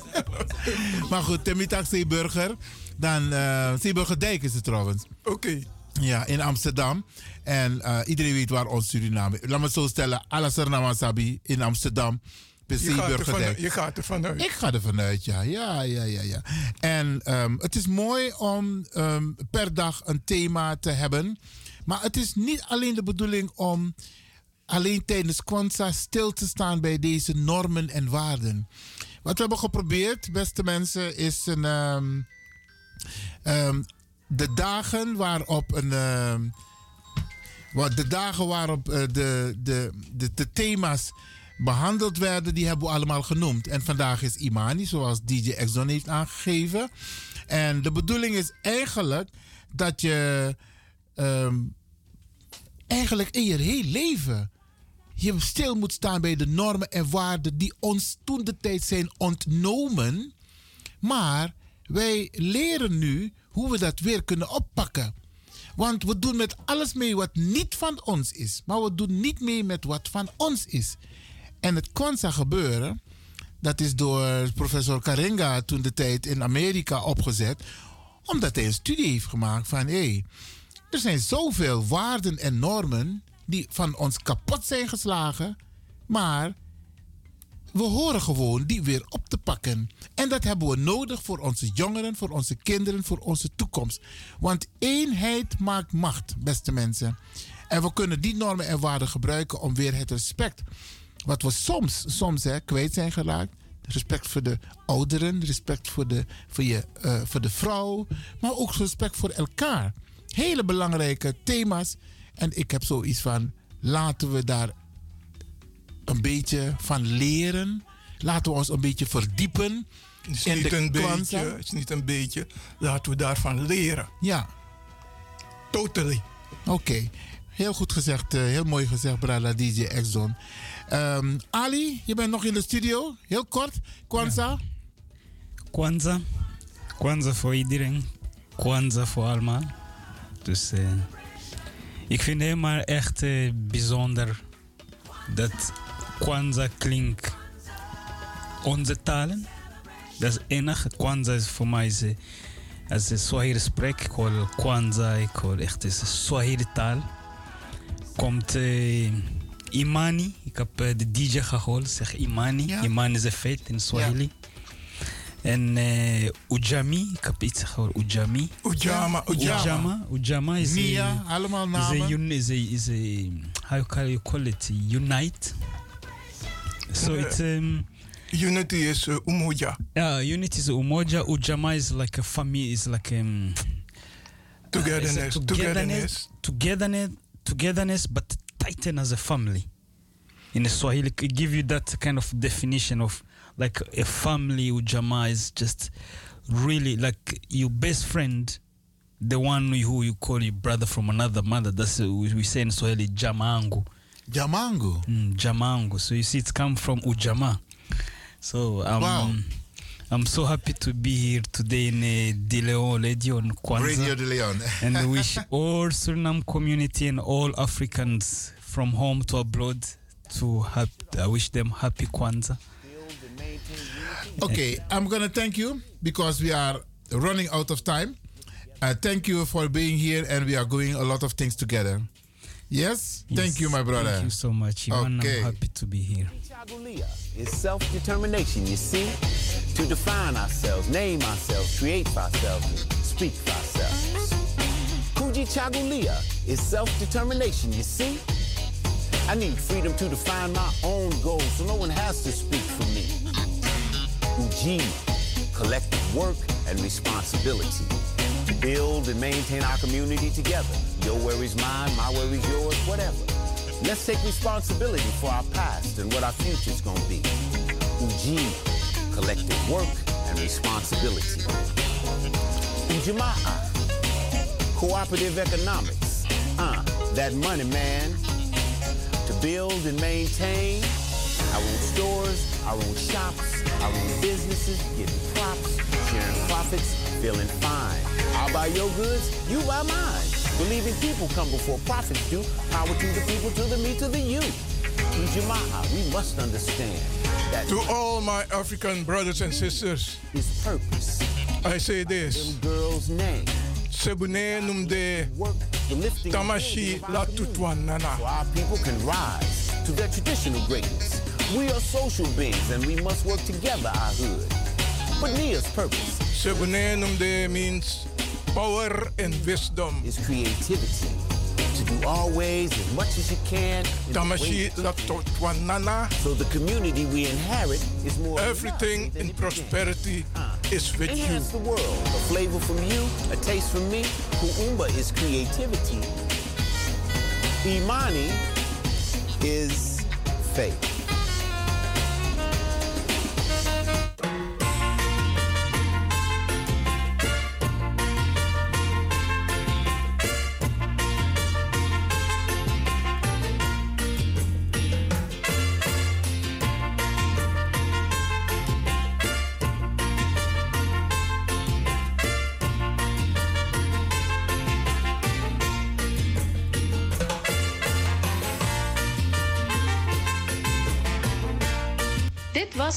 *laughs* maar goed, Temitak Zeeburger. Dan uh, Zeeburgerdijk is het trouwens. Oké. Ja, in Amsterdam. En uh, iedereen weet waar ons Suriname Laat me zo stellen. Alassar Sabi in Amsterdam. Je gaat, ervan, je gaat er vanuit. Ik ga er vanuit, ja. Ja, ja, ja, ja. En um, het is mooi om um, per dag een thema te hebben. Maar het is niet alleen de bedoeling om alleen tijdens Kwanzaa stil te staan bij deze normen en waarden. Wat we hebben geprobeerd, beste mensen, is een, um, de dagen waarop een. de dagen waarop uh, de, de, de, thema's behandeld werden, die hebben we allemaal genoemd. En vandaag is Imani, zoals DJ Exxon heeft aangegeven. En de bedoeling is eigenlijk dat je um, eigenlijk in je heel leven je stil moet staan bij de normen en waarden die ons toen de tijd zijn ontnomen. Maar wij leren nu hoe we dat weer kunnen oppakken. Want we doen met alles mee wat niet van ons is. Maar we doen niet mee met wat van ons is. En het Kwanzaa gebeuren, dat is door professor Karenga toen de tijd in Amerika opgezet. Omdat hij een studie heeft gemaakt van hé, hey, er zijn zoveel waarden en normen die van ons kapot zijn geslagen. Maar we horen gewoon die weer op te pakken. En dat hebben we nodig voor onze jongeren, voor onze kinderen, voor onze toekomst. Want eenheid maakt macht, beste mensen. En we kunnen die normen en waarden gebruiken om weer het respect, wat we soms, soms hè, kwijt zijn geraakt. Respect voor de ouderen, respect voor de, voor, je, uh, voor de vrouw, maar ook respect voor elkaar. Hele belangrijke thema's. En ik heb zoiets van, laten we daar een beetje van leren. Laten we ons een beetje verdiepen. Het is, niet, een beetje, het is niet een beetje. Laten we daarvan leren. Ja. Totally. Oké. Heel goed gezegd. Uh, heel mooi gezegd, Brada DJ Exxon. Um, Ali, je bent nog in de studio. Heel kort. Kwanzaa. Ja. Kwanzaa. Kwanzaa voor iedereen. Kwanzaa voor allemaal. Dus uh, ik vind het helemaal echt uh, bijzonder dat Kwanzaa klinkt onze talen. Dat is enig. Kwanzaa is voor mij is, als een Swahili spreek. Ik hoor Kwanzaa, ik hoor echt een Swahili taal. Komt uh, Imani. Ik heb uh, de DJ gehoord, zeg Imani. Ja. Imani is een feit in Swahili. Ja. En uh, Ujami, ik heb iets gehoord, Ujami. Ujama, Ujama. Ujama, Ujama is Nia, a, allemaal namen. Is a, is a, is a, how can you call it, unite. So it's... Um, unity is uh, umoja. Yeah, unity is umoja. Ujama is like a family, is like... Um, togetherness, uh, togetherness, togetherness, togetherness, but tighten as a family. In Swahili, it give you that kind of definition of like a family ujama is just really like your best friend the one who you call your brother from another mother that's uh, we say in swahili jamangu jamangu mm, jamangu so you see it's come from ujama so um, wow. I'm so happy to be here today in uh, De Leon Radio on Kwanzaa. Radio De Leon. *laughs* and wish *laughs* all Suriname community and all Africans from home to abroad to have, I wish them happy Kwanzaa. Okay, I'm going to thank you because we are running out of time. Uh, thank you for being here and we are doing a lot of things together. Yes? Thank you, my brother. Thank you so much, Ivan. Okay. I'm happy to be here. It's self-determination, you see? To define ourselves, name ourselves, create for ourselves, speak for ourselves. Kuji Chagulia is self-determination, you see? I need freedom to define my own goals so no one has to speak for me. Uji, collective work and responsibility. Build and maintain our community together. Your worries mine, my worries yours, whatever. Let's take responsibility for our past and what our future's gonna be. Uji, collective work and responsibility. Ujamaa, cooperative economics. Uh, that money, man. To build and maintain our own stores, our own shops, our own businesses, getting props, sharing profits, feeling fine. I'll buy your goods, you buy mine. Believing people come before profits do. Power to the people, to the me, to the you. In Jama'a, we must understand that To all my African brothers and sisters, His purpose. I say this. girl's name. Sebune numde Tamashi la tutwanana. So our people can rise to their traditional greatness. We are social beings and we must work together, our hood. But Nia's purpose Sebune numde means power and wisdom. is creativity. To do always as much as you can. Tamashi ways- la tutwanana. So the community we inherit is more Everything in prosperity ah. is with you. Enhance the world. A flavor from you, a taste from me. Kuumba is creativity. Imani is faith.